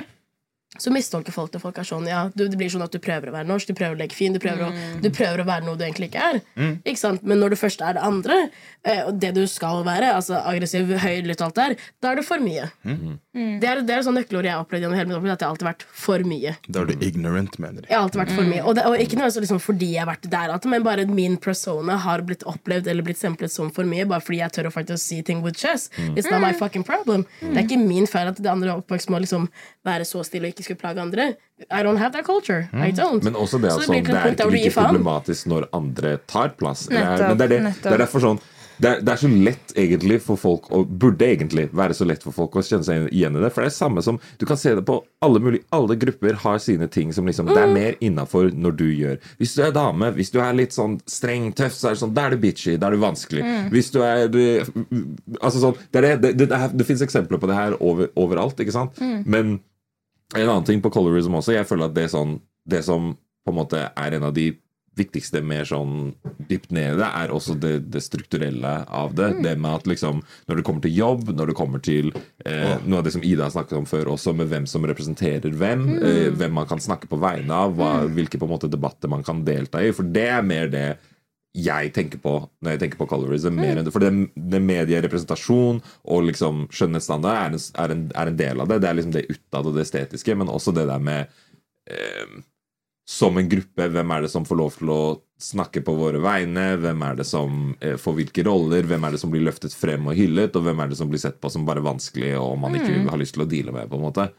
så mistolker folk det. Folk er sånn, ja, du, Det blir sånn at du prøver å være norsk, du prøver å legge fin, du prøver, å, du prøver å være noe du egentlig ikke er. Ikke sant? Men når du først er det andre, eh, og det du skal være, altså aggressiv, høylytt, alt der, da er det for mye. Det er, det er sånn nøkkelord jeg har opplevd gjennom hele mitt opplevd, at jeg har alltid vært for mye. Da er du ignorant, mener Jeg har alltid vært for mye. Og, det, og ikke nødvendigvis liksom fordi jeg har vært der, men bare min persona har blitt opplevd eller blitt stemplet som for mye, bare fordi jeg tør å faktisk si ting with chest. It's not my fucking problem. Det er ikke min feil at det andre oppvokst med liksom være så stille og ikke skulle plage andre. I don't have that culture. I don't. Men også det Så at blir sånn, til det er ikke like problematisk når andre tar plass. Det er, men det er, det, det er derfor sånn det er, det er så lett egentlig for folk Og burde egentlig være så lett for folk å kjenne seg igjen i det. For det er samme som Du kan se det på alle mulige Alle grupper har sine ting som liksom Det er mer innafor når du gjør. Hvis du er dame, hvis du er litt sånn streng, tøff, så er det sånn Da er du bitchy. Da er du vanskelig. Hvis du er du, Altså sånn Det, det, det, det, det fins eksempler på det her over, overalt, ikke sant? Men en annen ting på colorism også, jeg føler at det, er sånn, det som på en måte er en av de viktigste mer sånn dypt nede er også det, det strukturelle av det. Det med at liksom, når det kommer til jobb, når det kommer til eh, noe av det som Ida snakket om før, også med hvem som representerer hvem, eh, hvem man kan snakke på vegne av, hva, hvilke på en måte debatter man kan delta i. For det er mer det jeg tenker på når jeg tenker på colorism. Det, for det, det medierepresentasjon og liksom skjønnhetsstandard er en, er, en, er en del av det. Det er liksom det utad og det estetiske, men også det der med eh, som en gruppe, hvem er det som får lov til å snakke på våre vegne? Hvem er det som eh, får hvilke roller? Hvem er det som blir løftet frem og hyllet? Og hvem er det som blir sett på som bare vanskelig og man ikke har lyst til å deale med? på en måte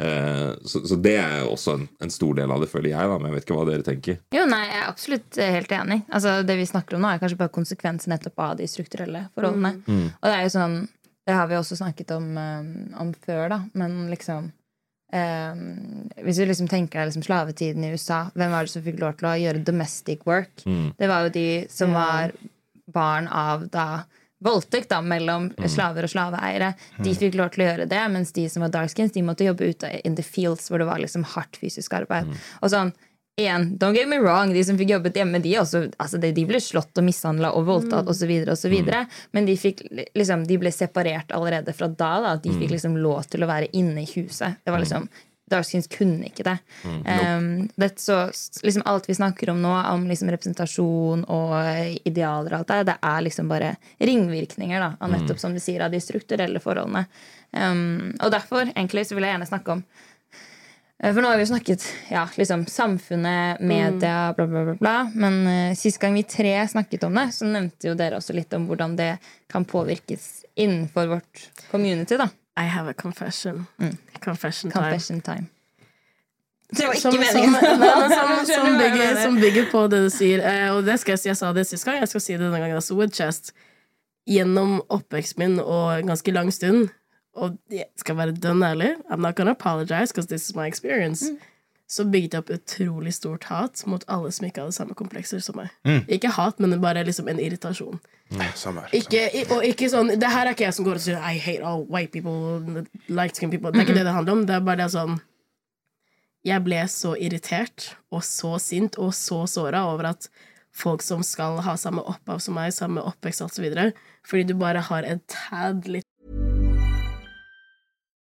Eh, så, så det er også en, en stor del av det, føler jeg. da Men jeg vet ikke hva dere tenker. Jo, nei, jeg er absolutt eh, helt enig. Altså, det vi snakker om nå, er kanskje bare konsekvensen nettopp av de strukturelle forholdene. Og det er jo sånn Det har vi også snakket om, eh, om før, da, men liksom eh, Hvis du liksom tenker deg liksom slavetiden i USA, hvem var det som fikk lov til å gjøre domestic work? Det var jo de som var barn av da voldtekt da, mellom slaver og slaveeiere. De fikk lov til å gjøre det, mens de som var darkskins, de måtte jobbe ute in the fields, hvor det var liksom hardt fysisk arbeid. Og sånn, igjen, don't get me wrong, de som fikk jobbet hjemme, de, også, altså, de, de ble slått og mishandla og voldtatt osv., osv., men de, fikk, liksom, de ble separert allerede fra da. da. De fikk liksom lov til å være inne i huset. Det var liksom Darkskins kunne ikke det. Um, det så liksom Alt vi snakker om nå, om liksom representasjon og idealer og alt det, det er liksom bare ringvirkninger da, av nettopp som du sier, av de strukturelle forholdene. Um, og derfor egentlig så vil jeg gjerne snakke om eh, For nå har vi snakket ja, liksom samfunnet, media, bla, bla, bla. bla. Men uh, sist gang vi tre snakket om det, så nevnte jo dere også litt om hvordan det kan påvirkes innenfor vårt community. da I have a confession. Confession time. Confession time. Det var ikke Som, (laughs) som, meningen. (laughs) som, som, jeg bygger, som bygger på det du sier. Eh, og det skal jeg si, jeg sa det sist gang, jeg skal si det denne gangen. Altså, Woodchest, gjennom oppveksten min og en ganske lang stund Og jeg skal være dønn ærlig, I'm not gonna apologize, because this is my experience. Mm. Så bygget jeg opp utrolig stort hat mot alle som ikke hadde samme komplekser som meg. Mm. Ikke hat, men bare liksom en irritasjon. Samme her. Ikke, og ikke sånn Det her er ikke jeg som går og sier I hate all white people, light skin people. Det er ikke det det handler om. Det er bare det sånn Jeg ble så irritert og så sint og så såra over at folk som skal ha samme opphav som meg, samme oppvekst osv., fordi du bare har en tad litt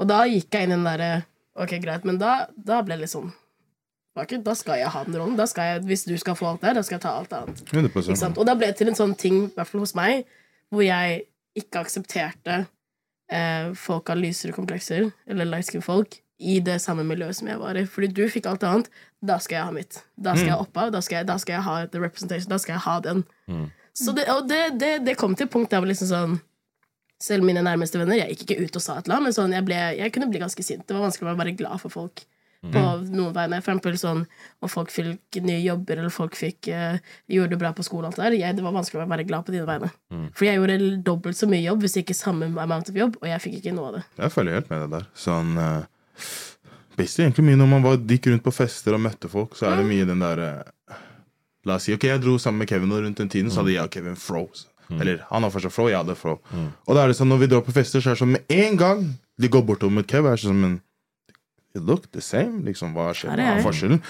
Og da gikk jeg inn i den derre Ok, greit, men da, da ble det litt sånn Da skal jeg ha den rollen. Jeg, hvis du skal få alt der, da skal jeg ta alt annet. Og da ble det til en sånn ting, i hvert fall hos meg, hvor jeg ikke aksepterte eh, folk av lysere komplekser, eller light folk, i det samme miljøet som jeg var i. Fordi du fikk alt annet, da skal jeg ha mitt. Da skal jeg opp av, da jeg, da skal jeg ha the representation, da skal jeg ha den. Så det, og det, det, det kom til et punkt der hvor liksom sånn Selv mine nærmeste venner Jeg gikk ikke ut og sa et eller annet, men sånn, jeg, ble, jeg kunne bli ganske sint. Det var vanskelig å være glad for folk på noen vegne. For eksempel sånn om folk fikk nye jobber, eller folk fikk uh, gjorde det bra på skolen. Alt det, der. jeg, det var vanskelig å være glad på dine vegne. For jeg gjorde dobbelt så mye jobb, hvis ikke samme amount of jobb, og jeg fikk ikke noe av det. Jeg følger helt med deg der. Sånn uh, Basically egentlig mye når man var, gikk rundt på fester og møtte folk, så er det mye den der uh, La oss si ok, jeg dro sammen med Kevin, og rundt den tiden så hadde jeg og Kevin froze. Eller han har fortsatt flow, jeg hadde fro. Og da er det sånn, når vi drar på fester, så er det sånn med en gang de går bortover med Kev, er det sånn Men you look the same. Liksom, hva skjer? Hva er forskjellen?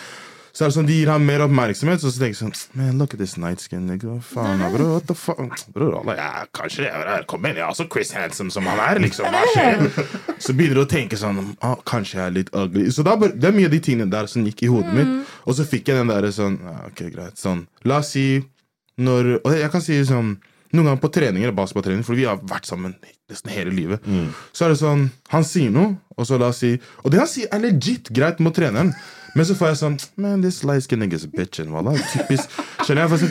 Så er det sånn, De gir ham mer oppmerksomhet, så så tenker jeg sånn Man, look at this night skin. Nigga. Hva faen, bro? What the fuck? Bro, alle, ja, kanskje jeg er Kom igjen, jeg er også Chris Handsome som han er, liksom. (laughs) Hva skjer? Så begynner du å tenke sånn ah, Kanskje jeg er litt ugly. Så da, det er mye av de tingene der som gikk i hodet mitt. Og så fikk jeg den derre sånn ah, Ok, greit. Sånn, la oss si når Og jeg kan si sånn noen ganger på treninger, basketballtrening, for vi har vært sammen nesten hele livet. Så er det sånn Han sier noe, og så la oss si Og det han sier, er legit greit mot treneren. Men så får jeg sånn Man, this light skin nigga's a bitch. And voilà, typisk Skjønner jeg? For jeg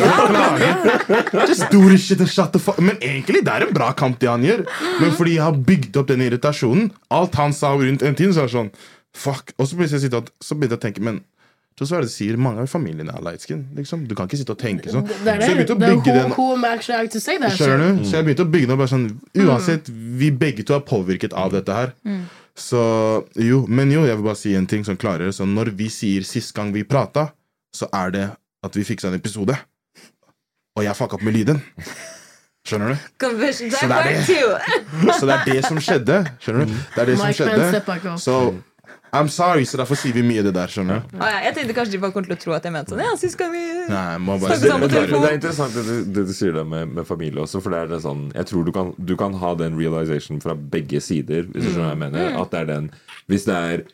Ja, det er det, det er skjønner du? Just do this shit and shut the fuck Men egentlig, det er en bra kamp, det han gjør. Men fordi jeg har bygd opp den irritasjonen Alt han sa rundt en tid, så er det sånn Fuck. Og så begynte jeg å sitte og- så begynte jeg å tenke Men så er det sier Mange av familiene er light skin. Liksom. Du kan ikke sitte og tenke sånn. Det er Så jeg begynte å bygge den? Skjønner du? Så jeg begynte å bygge den bare Sånn, uansett, vi begge to er påvirket av dette her. Så jo, Men jo, jeg vil bare si en ting som klarer Så når vi sier sist gang vi prata, så er det at vi fiksa en episode. Og jeg fucka opp med lyden. Skjønner du? Så det er det. Så det er det som skjedde. Skjønner du? Det er det som skjedde. Så I'm sorry, så derfor sier vi mye det der. skjønner du? Ah, ja, jeg tenkte kanskje de bare kommer til å tro at jeg mente sånn. Ja, så skal vi Nei, må bare snakke sammen det. på telefon. det er interessant det du, det du sier det med, med familie også, for det er det sånn Jeg tror du kan, du kan ha den realization fra begge sider, hvis du skjønner hva jeg mener. At det er den Hvis det er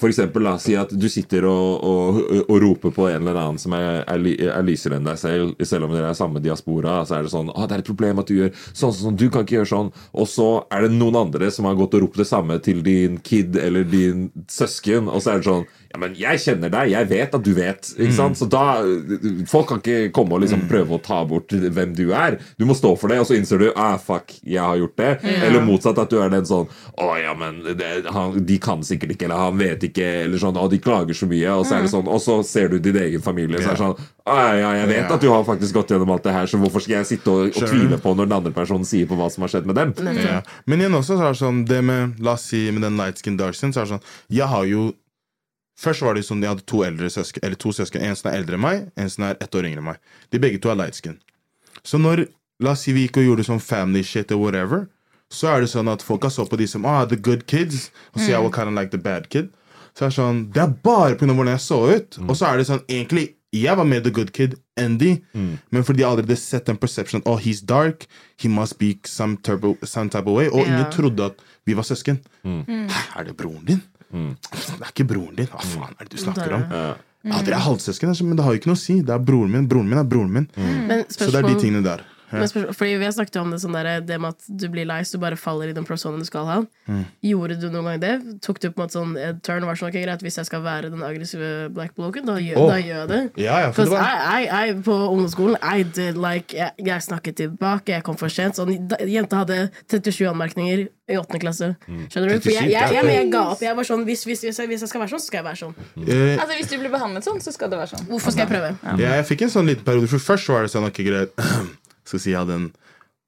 for eksempel, oss si at du sitter og, og, og roper på en eller annen som er, er, er lysere enn deg selv, selv om dere er samme diaspora. Så er det sånn ah, 'Det er et problem at du gjør sånn, sånn, sånn. Du kan ikke gjøre sånn.' Og så er det noen andre som har gått og ropt det samme til din kid eller din søsken, og så er det sånn 'Ja, men jeg kjenner deg. Jeg vet at du vet.' Ikke sant? Så da Folk kan ikke komme og liksom prøve å ta bort hvem du er. Du må stå for det, og så innser du 'Ah, fuck, jeg har gjort det'. Eller motsatt, at du er den sånn 'Å ja, men det, han, de kan sikkert ikke', eller 'han vet ikke', eller sånn og de klager så mye', og så er det sånn Og så ser du din egen familie, så er det sånn Ah, ja, ja, jeg vet Ja. at du har faktisk gått gjennom alt det her, så hvorfor skal jeg sitte og, og tvile på når den andre personen sier på hva som har skjedd med dem?' Ja. Men igjen også så er det sånn Det med, la oss si med den light skin dark skin Så er det sånn Jeg har jo Først var det sånn Jeg hadde to eldre søsken Eller to søsken. En som er eldre enn meg En som er ett år yngre enn meg. De begge to er light skin. Så når La oss si vi gikk og gjorde sånn family shit Or whatever Så er det sånn at folk har så på de som Ah, the good kids Og så jeg var kind of like the bad kid Så er det sånn Det er bare av hvordan jeg så ut. Og så er det sånn Egentlig jeg var mer the good kid enn de, men fordi jeg allerede sett den perception Oh, he's dark, he must be some, turbo, some type of way. Og ingen trodde at vi var søsken. Hæ, er det broren din? Det er ikke broren din. Hva faen er det du snakker om? Ja, dere er halvsøsken, men det har jo ikke noe å si. Det er broren min. Broren min er broren min. Men Så det er de tingene der. Men fordi Vi har snakket om det sånn der, det med at du blir lei så du bare faller i den personen du skal ha. Mm. Gjorde du noen gang det? Tok du på en måte sånn et turn og var sånn, okay, greit, hvis jeg skal være den aggressive black bloken, da gjør, Åh. da gjør jeg det? Ja, ja, for det var- I, I, I, på ungdomsskolen I did like, jeg, jeg snakket tilbake, jeg kom for sent. Sånn, jenta hadde 37 anmerkninger i 8. klasse. Skjønner du? For jeg, 37, jeg, jeg, jeg ga opp. Jeg var sånn, hvis, hvis, hvis, jeg, hvis jeg skal være sånn, så skal jeg være sånn. Eh, Altså, Hvis du blir behandlet sånn, så skal det være sånn. Hvorfor skal jeg prøve? Ja, jeg fikk en sånn liten periode. For først var det sånn ok, greit (clears throat) Skal si jeg hadde en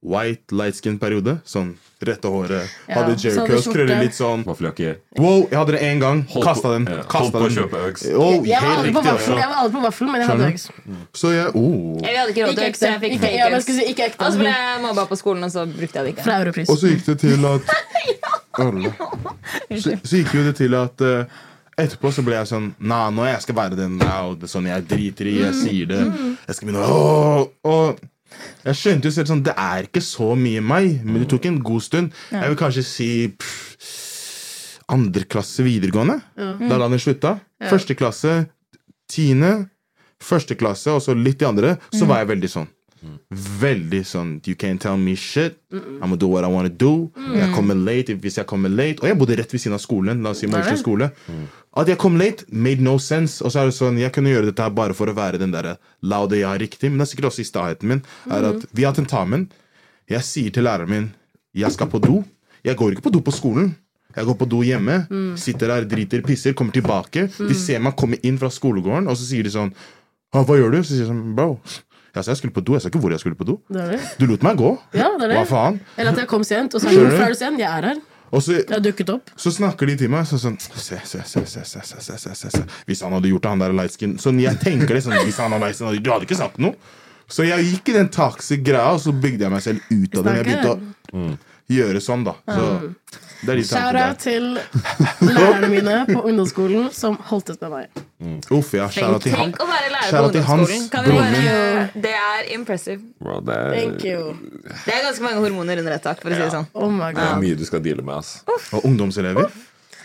white light skin-periode. Sånn rette håret. Ja, Hadde Jericho, Jerry Curls, krøller litt sånn. Vaffeljakke. Wow, jeg hadde det én gang. På- Kasta den. ja, på å den. kjøpe Uggs. Oh, Jeg var aldri på riktig, vaffel, altså. jeg var aldri på vaffel men jeg hadde øks. Så jeg oh. Jeg hadde ikke råd til Uggs, så jeg fikk Ikke, fake ja, jeg si ikke ekte. Og så ble jeg mobba på skolen, og så brukte jeg det ikke. Fra Europris. Og så gikk det til at (laughs) så, så gikk jo det til at uh, Etterpå så ble jeg sånn Nei, nå jeg skal være den now, det er sånn jeg driter i, jeg sier det. Jeg skal begynne å jeg skjønte jo selv sånn Det er ikke så mye meg, men det tok en god stund. Jeg vil kanskje si pff, andre klasse videregående. Da landet slutta. Første klasse, tiende, første klasse, og så litt i andre, så var jeg veldig sånn. Veldig sånn You can't tell me shit. I'm gonna do what I wanna do. Jeg kommer late hvis jeg kommer late. Og jeg bodde rett ved siden av skolen. La oss si Maurstad skole. At jeg kom late, made no sense. Og så er det sånn Jeg kunne gjøre dette her bare for å være den derre jeg ja, riktig. Men det er sikkert også i staheten min. Er at Vi har tentamen. Jeg sier til læreren min jeg skal på do. Jeg går ikke på do på skolen. Jeg går på do hjemme, sitter der, driter, pisser, kommer tilbake. De ser meg komme inn fra skolegården, og så sier de sånn «Ah, Hva gjør du? Så sier jeg sånn Bro, jeg sa jeg skulle på do. Jeg sa ikke hvor jeg skulle på do. Det det. Du lot meg gå. Ja, det det. Hva faen? Eller at jeg kom sent, og så hvorfor er du sen? Jeg er her. Og så, så snakker de til meg sånn sånn Se, se, se, se, se, se, se, se. Hvis han hadde gjort det, han der light skin Sånn, jeg tenker det sånn Hvis han hadde light skin, du hadde ikke sagt noe. Så jeg gikk i den toxic greia, og så bygde jeg meg selv ut av det. Jeg begynte å gjøre sånn, da. Så det er de Shout out til lærerne mine på ungdomsskolen som holdt ut med meg. Uff, ja. Shout out til han. Tenk å være lærer på ungdomsskolen. Kan vi bare, det er impressive. Bro, det, er, Thank you. Det er ganske mange hormoner under ett tak, for å si det sånn. Oh my det er mye du skal deale med, ass. Og ungdomselever.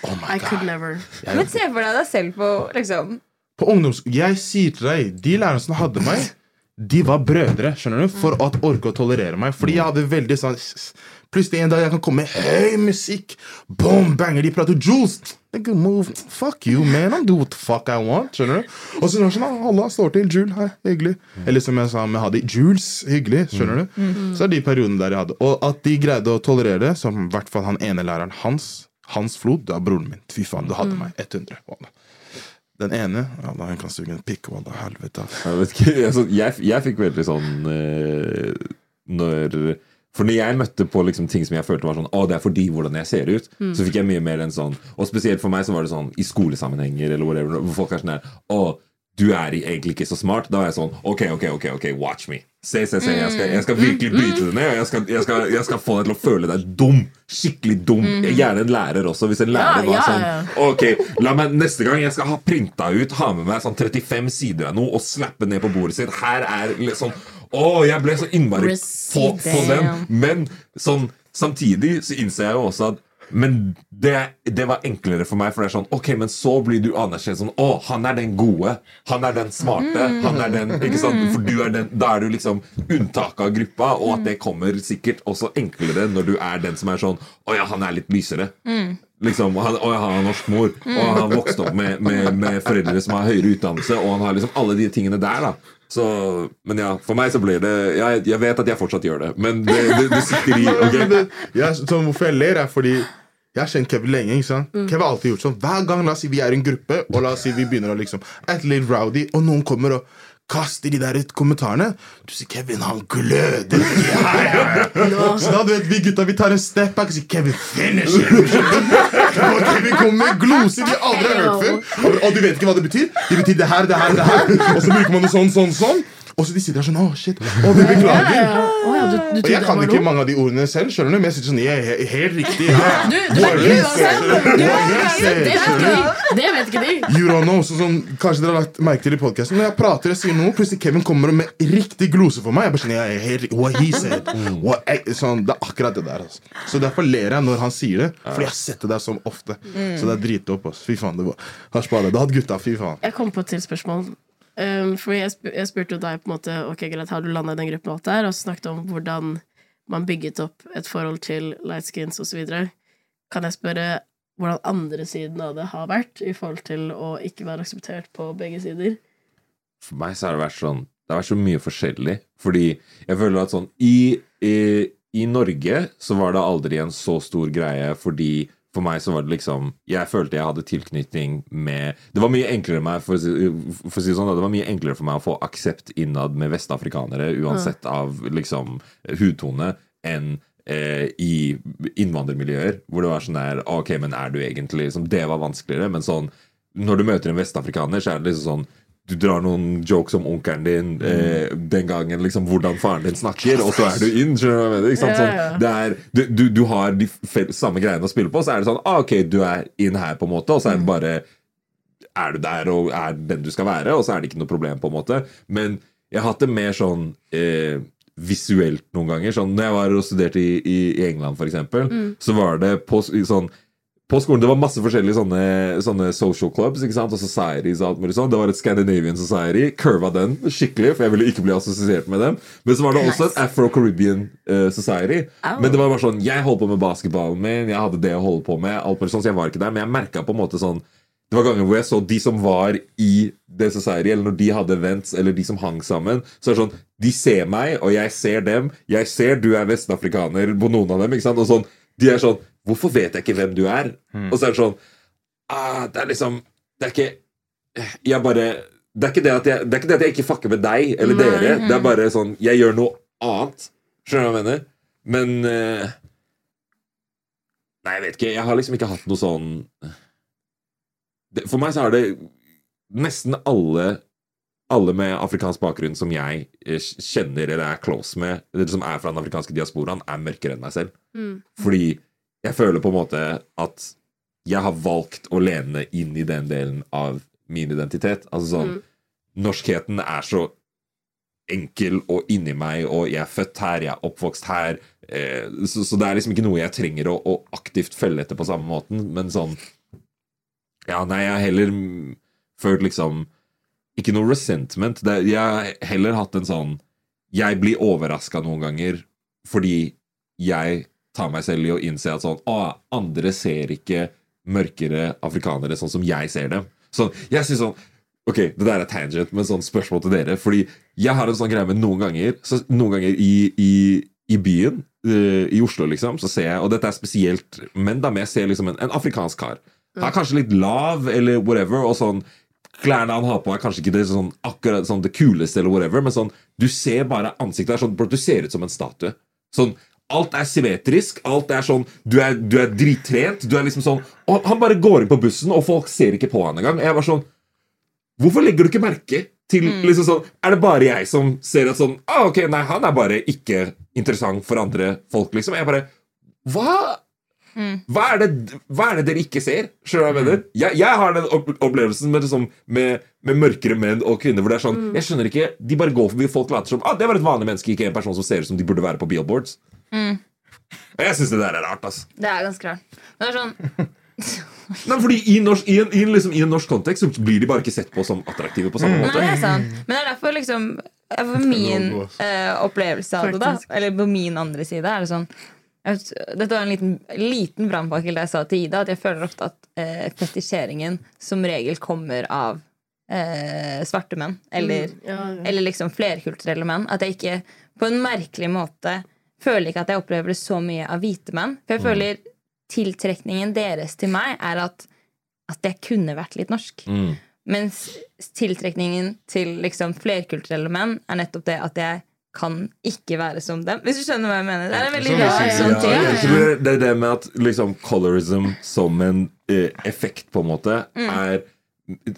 Oh my I could never. Men se for deg deg selv på liksom På ungdoms... Jeg sier til deg, de lærerne som hadde meg, de var brødre, skjønner du, for å orke å tolerere meg. Fordi jeg hadde veldig sånn Plutselig en dag jeg kan komme med høy musikk. Boom, banger, de prater Jules. Move. Fuck you, man. I'll do what the fuck I want. Skjønner du? Og så er det sånn, Halla, Allah står til. Jules, hei, hyggelig. Eller som jeg sa med Hadi, Jules, hyggelig. Skjønner du? Så er de periodene der jeg hadde. Og at de greide å tolerere det, som i hvert fall han ene læreren hans, Hans Flod, det er broren min. Fy faen, du hadde meg 100. Wallah. Den ene ja, da, hun kan suge en pikk. Wallah, helvete. Jeg, jeg, jeg fikk veldig sånn eh, Når For når jeg møtte på liksom ting som jeg følte var sånn Å, det er fordi hvordan jeg ser ut, så fikk jeg mye mer enn sånn Og spesielt for meg så var det sånn i skolesammenhenger eller whatever, hvor folk er sånn her Å, du er egentlig ikke så smart. Da var jeg sånn Ok, ok, ok, ok, watch me. Se, se, se. Jeg skal, jeg skal virkelig bryte det ned. Jeg skal, jeg, skal, jeg skal få deg til å føle deg dum. Skikkelig dum. Gjerne en lærer også. Hvis en lærer var sånn. Ok, la meg neste gang jeg skal ha printa ut, ha med meg sånn 35 sider av noe og slappe ned på bordet sitt. Her er liksom Å, jeg ble så innmari på, på den. Men sånn samtidig så innser jeg jo også at men det, det var enklere for meg, for det er sånn Ok, men så blir du anerkjent sånn Å, han er den gode. Han er den smarte. Han er den Ikke sant? For du er den Da er du liksom unntaket av gruppa, og at det kommer sikkert også enklere når du er den som er sånn Å ja, han er litt lysere. Liksom, han, og han har norsk mor, og han har vokst opp med, med, med foreldre som har høyere utdannelse, og han har liksom alle de tingene der. da så, Men ja, for meg så blir det Jeg, jeg vet at jeg fortsatt gjør det, men det, det, det sitter i. (laughs) okay? Så hvorfor jeg ler, er fordi jeg har kjent Kevin lenge. ikke sant? Kevin har alltid gjort sånn Hver gang la oss si vi er i en gruppe, og la oss si vi begynner å liksom Et litt rowdy, og noen kommer og kaster de der ut kommentarene. Du sier 'Kevin, han gløder'. Yeah. ja, ja. Så da du vet vi gutta vi tar en step back og sier 'Kevin, finish him'. (laughs) Og Kevin kommer med gloser de aldri har hørt før. Og du vet ikke hva det betyr? Det betyr det her, det her, det her. Og så bruker man det sånn, sånn, sånn. Og så de sitter der sånn 'Å, shit'. Å, vi beklager. Ja. Å ja, du, du Og jeg kan ikke mange av de ordene selv, skjønner du? men jeg sitter sånn, jeg er helt riktig. Ja. Du, du What Du- du? de. Det vet ikke de. You don't know, så sånn, Kanskje dere har lagt merke til i podcasten Når jeg prater og sier noe, plutselig Kevin kommer med riktig glose for meg. Jeg bare sånn, jeg er helt. What he said. What I, sånn, det er akkurat det der. Altså. Så derfor ler jeg når han sier det, fordi jeg har sett det der så ofte. Så det er dritdope. Altså. Fy faen, det var Hasj. Det hadde gutta. Fy faen. Jeg kom på et til spørsmål. Um, for jeg, spur, jeg spurte jo deg på en måte Ok, greit, har du landa i den gruppen og alt der, og snakket om hvordan man bygget opp et forhold til lightskins osv. Kan jeg spørre hvordan andre siden av det har vært, i forhold til å ikke være akseptert på begge sider? For meg så har det vært sånn Det har vært så mye forskjellig. Fordi jeg føler at sånn I, i, i Norge så var det aldri en så stor greie fordi for meg så var det liksom Jeg følte jeg hadde tilknytning med Det var mye enklere meg, for, å si- for å si sånn, det var mye enklere for meg å få aksept innad med vestafrikanere, uansett av liksom hudtone, enn eh, i innvandrermiljøer, hvor det var sånn der Ok, men er du egentlig liksom, Det var vanskeligere, men sånn Når du møter en vestafrikaner, så er det liksom sånn du drar noen jokes om onkelen din eh, den gangen, liksom hvordan faren din snakker, og så er du inn. skjønner du Sånn, er, du, du, du har de samme greiene å spille på, så er det sånn ah, Ok, du er inn her, på en måte, og så er det bare Er du der og er den du skal være, og så er det ikke noe problem, på en måte. Men jeg har hatt det mer sånn eh, visuelt noen ganger. Sånn, når jeg var og studerte i, i, England, for eksempel, så var det på sånn på skolen det var masse forskjellige sånne, sånne social clubs ikke sant? og societies. og alt mulig sånn. Det var et Scandinavian Society. Curva den skikkelig, for jeg ville ikke bli assosiert med dem. Men så var det også et Afro-Caribbean uh, Society. Oh. Men det var bare sånn, jeg holdt på med basketballen min, jeg hadde det å holde på med. alt mulig sånn, så jeg var ikke der, Men jeg merka på en måte sånn det var ganger hvor jeg så de som var i det society, eller når de hadde events, eller de som hang sammen. Så er det sånn, De ser meg, og jeg ser dem. Jeg ser du er vestafrikaner på noen av dem. ikke sant? Og sånn, De er sånn Hvorfor vet jeg ikke hvem du er? Og så er det sånn ah, Det er liksom Det er ikke Jeg bare det er, ikke det, at jeg, det er ikke det at jeg ikke fucker med deg eller Nei. dere. Det er bare sånn Jeg gjør noe annet. Skjønner du hva jeg mener? Men uh, Nei, jeg vet ikke. Jeg har liksom ikke hatt noe sånn det, For meg så er det nesten alle alle med afrikansk bakgrunn som jeg eh, kjenner eller er close med, eller som er fra den afrikanske diasporaen, er mørkere enn meg selv. Mm. Fordi jeg føler på en måte at jeg har valgt å lene inn i den delen av min identitet. Altså sånn Mm. Norskheten er så enkel og inni meg, og jeg er født her, jeg er oppvokst her. Eh, så, så det er liksom ikke noe jeg trenger å, å aktivt følge etter på samme måten, men sånn Ja, nei, jeg har heller følt liksom Ikke noe resentment. Det, jeg har heller hatt en sånn Jeg blir overraska noen ganger fordi jeg tar meg selv i å innse at sånn Å, andre ser ikke mørkere afrikanere sånn som jeg ser dem. Sånn, jeg synes sånn Ok, det der er tangent, men sånn spørsmål til dere. Fordi jeg har en sånn greie med noen ganger så Noen ganger i, i, i byen, eh, i Oslo, liksom, så ser jeg Og dette er spesielt menn, da, men jeg ser liksom en, en afrikansk kar. Han er kanskje litt lav, eller whatever, og sånn Klærne han har på, er kanskje ikke det, sånn, akkurat sånn, det kuleste, eller whatever, men sånn Du ser bare ansiktet der sånn bro, Du ser ut som en statue. Sånn Alt er symmetrisk. Alt er sånn Du er, du er drittrent. Du er liksom sånn han bare går inn på bussen, og folk ser ikke på han engang. Jeg var sånn Hvorfor legger du ikke merke til liksom sånn Er det bare jeg som ser at sånn ah, Ok, nei, han er bare ikke interessant for andre folk, liksom. Jeg bare Hva? Hva er, det, hva er det dere ikke ser? Skjønner du hva jeg mener? Jeg, jeg har den opplevelsen med, liksom, med, med mørkere menn og kvinner hvor det er sånn Jeg skjønner ikke, De bare går forbi folk later som ah, det var et vanlig menneske, ikke en person som ser ut som de burde være på billboards. Og Jeg syns det der er rart, altså. Det er ganske rart. Det er sånn (laughs) Nei, fordi i, norsk, i, en, i, en, liksom, I en norsk kontekst så blir de bare ikke sett på som attraktive på samme mm. måte. det er sant. Men det er derfor liksom For min Lov, eh, opplevelse av det, da, eller på min andre side, er det sånn vet- Dette var en liten, liten brannfakkel jeg sa til Ida at jeg føler ofte at eh, fetisjeringen som regel kommer av eh, svarte menn. Eller, Mm, ja, ja. eller liksom flerkulturelle menn. At jeg ikke på en merkelig måte føler ikke at jeg opplever det så mye av hvite menn. For jeg føler tiltrekningen deres til meg er at, at jeg kunne vært litt norsk. Mm. Mens tiltrekningen til liksom flerkulturelle menn er nettopp det at jeg kan ikke være som dem. Hvis du skjønner hva jeg mener. Det er en veldig Ja, rar ja, sånn ja, ting. ja, Så det er- det med at liksom colorism som en eh, effekt, på en måte, er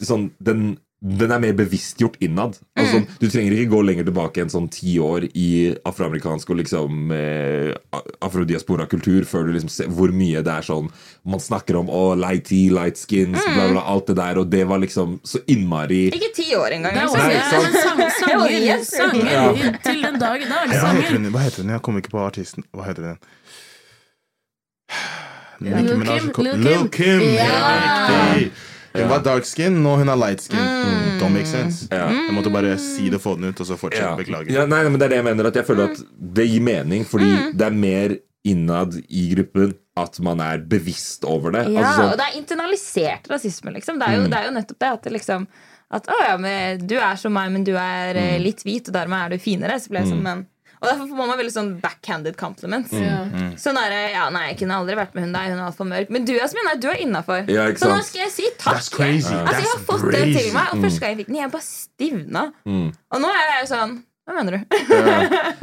sånn den, den er mer bevisstgjort innad. Altså, mm. du trenger ikke gå lenger tilbake enn sånn ti år i afroamerikansk og liksom eh, afrodiaspora-kultur før du liksom ser hvor mye det er sånn Man snakker om oh, light tea, light skins, bla, bla, alt det der, og det var liksom så innmari Ikke ti år engang. Det er Liksom. Nei, også sang, (laughs) sanger, sanger Ja. til den dag i dag. Sanger. hva heter hun? Jeg kommer ikke på artisten. Hva heter den? Lil Nicki Kim, Minaj kom- Lil Lil Kim. Kim! Ja. Ja. Hun var dark skin, nå hun er light skin. Mm. Don't make sense. Ja. Jeg måtte bare si det, få den ut, og så fortsette. Ja. beklage. Ja, nei, men det er det jeg mener. At jeg føler at det gir mening, fordi det er mer innad i gruppen at man er bevisst over det. Ja, Altså, og det er internalisert rasisme, liksom. Det er jo, det er jo nettopp det at det liksom at, å, ja, men Du er som meg, men du er mm. litt hvit, og dermed er du finere. Så ble jeg sånn, men og Derfor får man veldig sånn backhanded compliments. Sånn der, ja, nei, Jeg kunne aldri vært med hun der, hun er altfor mørk. Men du Jasmin, nei, du er innafor. Ja, så nå skal jeg si takk. Altså, jeg har fått det til meg, og første gang jeg fikk den, jeg bare stivna. Og nå er jeg sånn Hva mener du?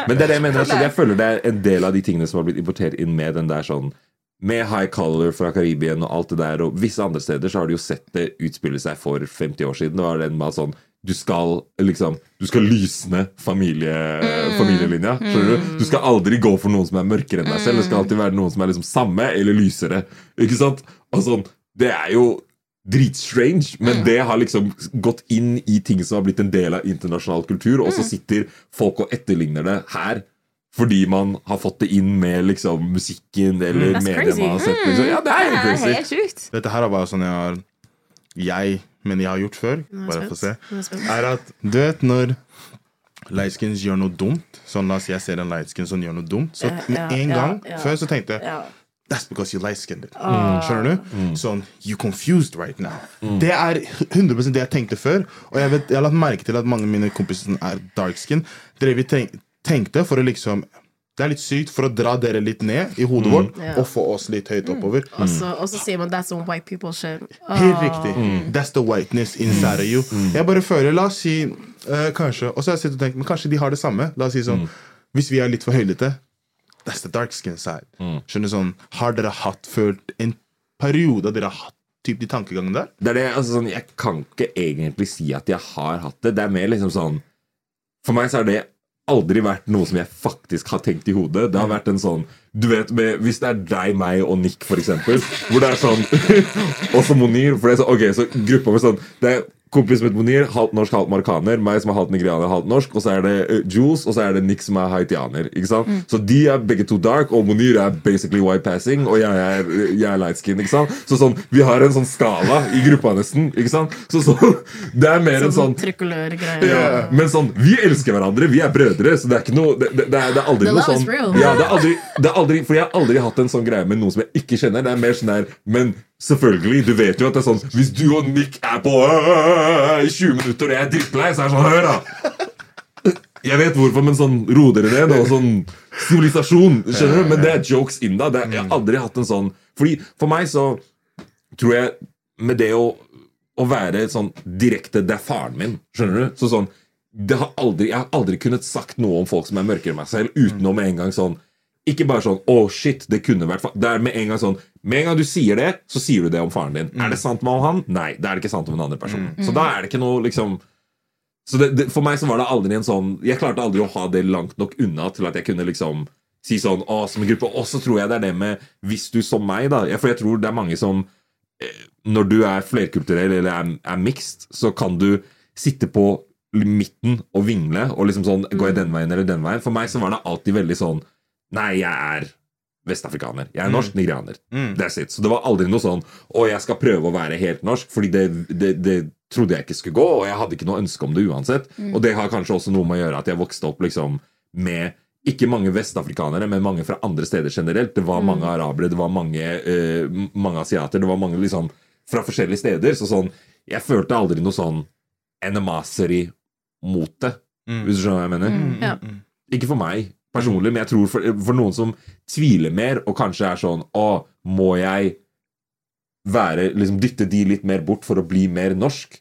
Men det er det jeg mener. Altså, jeg føler det er en del av de tingene som har blitt importert inn med den der sånn med High Color fra Karibien og alt det der, og visse andre steder så har du jo sett det utspille seg for 50 år siden. Det var den med sånn du skal liksom Du skal lysne familie, familielinja. Skjønner du? Du skal aldri gå for noen som er mørkere enn deg selv. Det skal alltid være noen som er liksom samme eller lysere. Ikke sant? Sånn, Det er jo dritstrange, men det har liksom gått inn i ting som har blitt en del av internasjonal kultur, og så sitter folk og etterligner det her. Fordi man har fått det inn med liksom musikken eller mm, media man har sett. Liksom. Ja, det er jo Det er crazy. helt sjukt. Dette her er bare sånn jeg har Jeg, men jeg har gjort før. Bare få se. Er at Du vet når lightskins gjør noe dumt Sånn La oss si jeg ser en lightskin som gjør noe dumt. Så med en ja, gang ja. før så tenkte jeg That's because you light-skinned. Skjønner du? Sånn You confused right now. Det er 100 det jeg tenkte før. Og jeg, vet, jeg har lagt merke til at mange av mine kompiser er dark skin, drev vi tenk, tenkte for å liksom Det er litt sykt for å dra dere litt ned i hodet vårt yeah. og få oss litt høyt oppover. Så, og så sier man 'that's some white people shit'. Helt riktig. riktig. That's the whiteness inside of you. Jeg bare føler, la oss si uh, kanskje Og så har jeg sittet og tenkt, men kanskje de har det samme. La oss si sånn Hvis vi er litt for høylytte, that's the dark skin side. Skjønner sånn Har dere hatt følt en periode dere har hatt typ de tankegangene der? Det er det, altså sånn, Jeg kan ikke egentlig si at jeg har hatt det. Det er mer liksom sånn For meg så er det aldri vært noe som jeg faktisk har tenkt i hodet. Det har vært en sånn Du vet, med, Hvis det er deg, meg og Nick, for eksempel, hvor det er sånn (laughs) Og så Monir. For det er sånn, ok, så gruppa med sånn Det er kompis som heter Monir, halvt norsk, halvt marokkaner. Meg som er halvt nigerianer, halvt norsk. Og så er det eh, Jules, og så er det Nick som er haitianer. Ikke sant? Så de er begge to dark, og Monir er basically white passing, og jeg er, jeg er light skin. Ikke sant? Så sånn, vi har en sånn skala i gruppa nesten. Ikke sant? Så sånn, (laughs) det er mer en Sånn sånn trikolør-greier. ja, men sånn, vi elsker hverandre, vi er brødre, så det er ikke noe Det, det, det, er, det er aldri The noe sånn ja, det er aldri, det er aldri, For jeg har aldri hatt en sånn greie med noen som jeg ikke kjenner. Det er mer sånn der Men selvfølgelig, du vet jo at det er sånn Hvis du og Nick er på øh, i 20 minutter, og jeg er drittlei, så er det sånn Hør, da! Jeg vet hvorfor, men sånn ro dere ned. Og sånn sivilisasjon. Skjønner du? Men det er jokes in da. Jeg har aldri hatt en sånn Fordi For meg så tror jeg med det å, å være sånn direkte Det er faren min. Skjønner du? Så sånn det har aldri, Jeg har aldri kunnet sagt noe om folk som er mørkere enn meg selv, utenom en gang sånn Ikke bare sånn 'Å, shit, det kunne vært faren. Det er med en gang sånn Med en gang du sier det, så sier du det om faren din. Er det sant om han? Nei, det er det ikke sant om en andre person. Så da er det ikke noe liksom så det, det, For meg så var det aldri en sånn Jeg klarte aldri å ha det langt nok unna til at jeg kunne liksom si sånn Å, som en gruppe. Og så tror jeg det er det med Hvis du som meg, da For jeg tror det er mange som eh, Når du er flerkulturell eller er, er mixed, så kan du sitte på midten og vingle og liksom sånn Går jeg den veien eller den veien? For meg så var det alltid veldig sånn Nei, jeg er vestafrikaner. Jeg er norsk nigerianer. That's it. Så det var aldri noe sånn Å, jeg skal prøve å være helt norsk, fordi det, det, det trodde jeg ikke skulle gå, og jeg hadde ikke noe ønske om det uansett. Og det har kanskje også noe med å gjøre at jeg vokste opp liksom med ikke mange vestafrikanere, men mange fra andre steder generelt. Det var mange arabere, det var mange, uh, mange asiater, det var mange liksom fra forskjellige steder. Så sånn Jeg følte aldri noe sånn enemaseri mot det, hvis du skjønner hva jeg mener. Ja. Ikke for meg personlig, men jeg tror for, for noen som tviler mer, og kanskje er sånn Å, må jeg være liksom Dytte de litt mer bort for å bli mer norsk?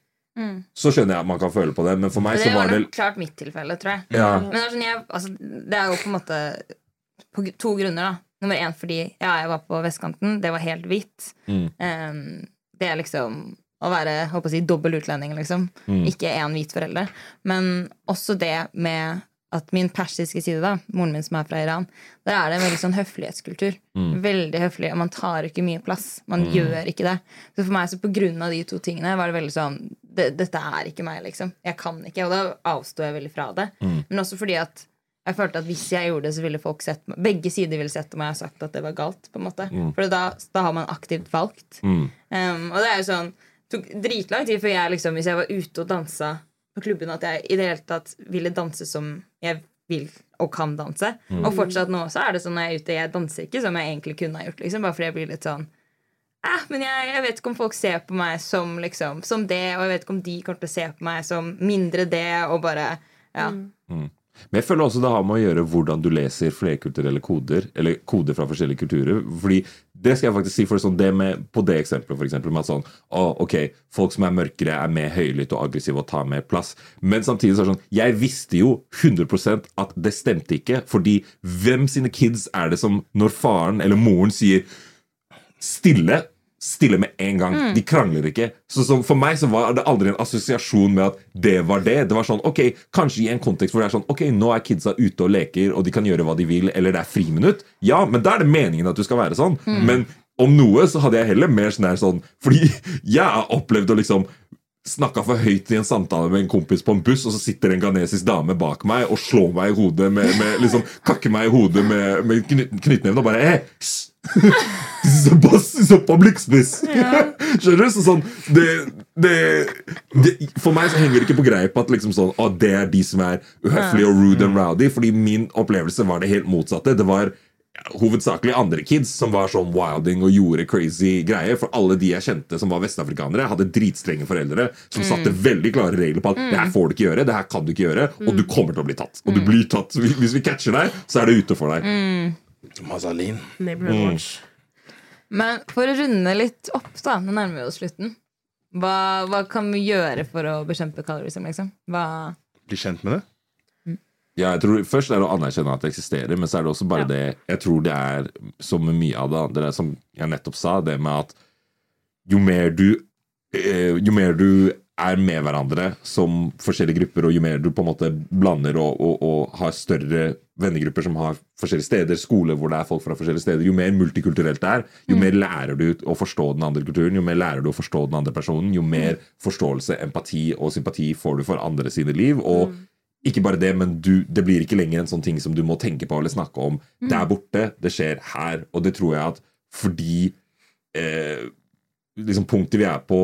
Så skjønner jeg at man kan føle på det, men for meg Det så var det det var klart mitt tilfelle, tror jeg. ja, Men sånn, jeg, altså, det er jo på en måte på to grunner. da Nummer én fordi ja, jeg var på vestkanten. Det var helt hvitt. Mm. Um, det er liksom å være håper å si, dobbel utlending, liksom. Mm. Ikke én hvit forelder. Men også det med at min persiske side, da, moren min som er fra Iran, der er det en veldig sånn høflighetskultur. Mm. Veldig høflig, og man tar ikke mye plass. Man gjør ikke det. Så for meg, så på grunn av de to tingene, var det veldig sånn det, Dette er ikke meg, liksom. Jeg kan ikke. Og da avsto jeg veldig fra det. Mm. Men også fordi at jeg følte at hvis jeg gjorde det, så ville folk sett meg Begge sider ville sett om jeg har sagt at det var galt. på en måte For da, da har man aktivt valgt. Mm. Um, og det er jo sånn tok dritlang tid før jeg liksom, hvis jeg var ute og dansa på klubben, at jeg i det hele tatt ville danse som jeg vil og kan danse. Og fortsatt nå så er det sånn når jeg er ute, jeg danser ikke som jeg egentlig kunne ha gjort. liksom, Bare fordi jeg blir litt sånn eh, Men jeg, jeg vet ikke om folk ser på meg som liksom, som det, og jeg vet ikke om de kommer til å se på meg som mindre det, og bare Ja. Men jeg føler også det har med å gjøre hvordan du leser flerkulturelle koder, eller koder fra forskjellige kulturer. Fordi det skal jeg faktisk si for sånn, det med, På det eksempelet, for eksempel, med at sånn å, ok, folk som er mørkere, er mer høylytte og aggressive og tar mer plass. Men samtidig så er det sånn Jeg visste jo 100% at det stemte ikke. Fordi hvem sine kids er det som, når faren eller moren sier stille Stille med en gang. De krangler ikke. Så, For meg så var det aldri en assosiasjon med at det var det. Det var sånn, ok, Kanskje i en kontekst hvor det er sånn Ok, nå er kidsa ute og leker, og de kan gjøre hva de vil, eller det er friminutt. Ja, men da er det meningen at du skal være sånn. Men om noe så hadde jeg heller mer sånn sånn Fordi (laughs) jeg har opplevd å liksom snakka for høyt i en samtale med en kompis på en buss, og så sitter en ghanesisk dame bak meg og slår meg i hodet med, med liksom, Kakker meg i hodet med, med knyttneven og bare hey, hysj! (laughs) This is bus, this is a public space. (laughs) Skjønner du? Så sånn, det, det, det, for meg så henger det ikke på greip at liksom sånn, å, det er de som er uhøflige og rude and rowdy. Fordi min opplevelse var det helt motsatte. Det var hovedsakelig andre kids som var sånn wilding og gjorde crazy greier. For alle de jeg kjente som var vestafrikanere, hadde dritstrenge foreldre som satte veldig klare regler på at det her får du ikke gjøre, det her kan du ikke gjøre, og du kommer til å bli tatt. Og du blir tatt. Hvis vi catcher deg, så er det ute for deg. Mazalin. Neighborhood Watch. Men for å runde litt opp, da, nå nærmer vi oss slutten. Hva, hva kan vi gjøre for å bekjempe calorism, liksom? Hva Bli kjent med det. Ja, jeg tror Først er det å anerkjenne at det eksisterer, men så er det også bare det Jeg tror det er som med mye av det andre, som jeg nettopp sa, det med at jo mer du eh, Jo mer du er med hverandre som forskjellige grupper, og jo mer du på en måte blander og, og, og har større vennegrupper som har forskjellige steder, skole hvor det er folk fra forskjellige steder, jo mer multikulturelt det er, jo mer lærer du å forstå den andre kulturen, jo mer lærer du å forstå den andre personen, jo mer forståelse, empati og sympati får du for andre sine liv. og ikke bare det, men du, det blir ikke lenger en sånn ting som du må tenke på eller snakke om der borte. Det skjer her. Og det tror jeg at fordi eh, liksom punktet vi er på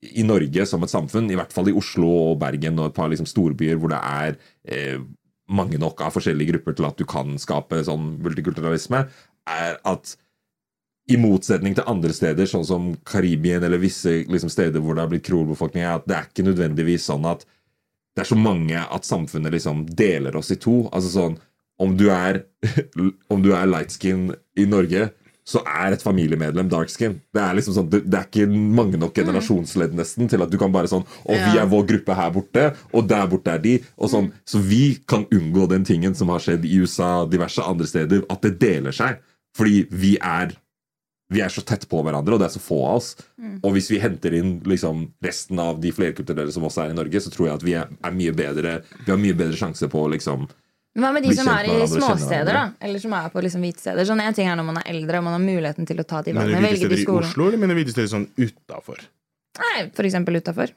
i Norge som et samfunn, i hvert fall i Oslo og Bergen og et par liksom storbyer hvor det er eh, mange nok av forskjellige grupper til at du kan skape sånn multikulturalisme, er at i motsetning til andre steder, sånn som Karibien eller visse liksom, steder hvor det har blitt krolbefolkning, er at det er ikke nødvendigvis sånn at det er så mange at samfunnet liksom deler oss i to. Altså sånn Om du er, (laughs) er light skin i Norge, så er et familiemedlem dark skin. Det er liksom sånn, det, det er ikke mange nok generasjonsledd nesten til at du kan bare sånn Og vi er vår gruppe her borte, og der borte er de. Og sånn, Så vi kan unngå den tingen som har skjedd i USA diverse andre steder, at det deler seg. Fordi vi er vi er så tett på hverandre, og det er så få av oss. Og hvis vi henter inn liksom, resten av de flerkulturelle som også er i Norge, så tror jeg at vi er, er mye bedre Vi har mye bedre sjanse på å liksom Hva med de som er i småsteder, da? Eller som er på liksom hvite steder? Sånn En ting er når man er eldre og man har muligheten til å ta de Mener valgene. du hvite Velge de steder i. Oslo, eller mener du hvite steder sånn utafor? Nei, for eksempel utafor.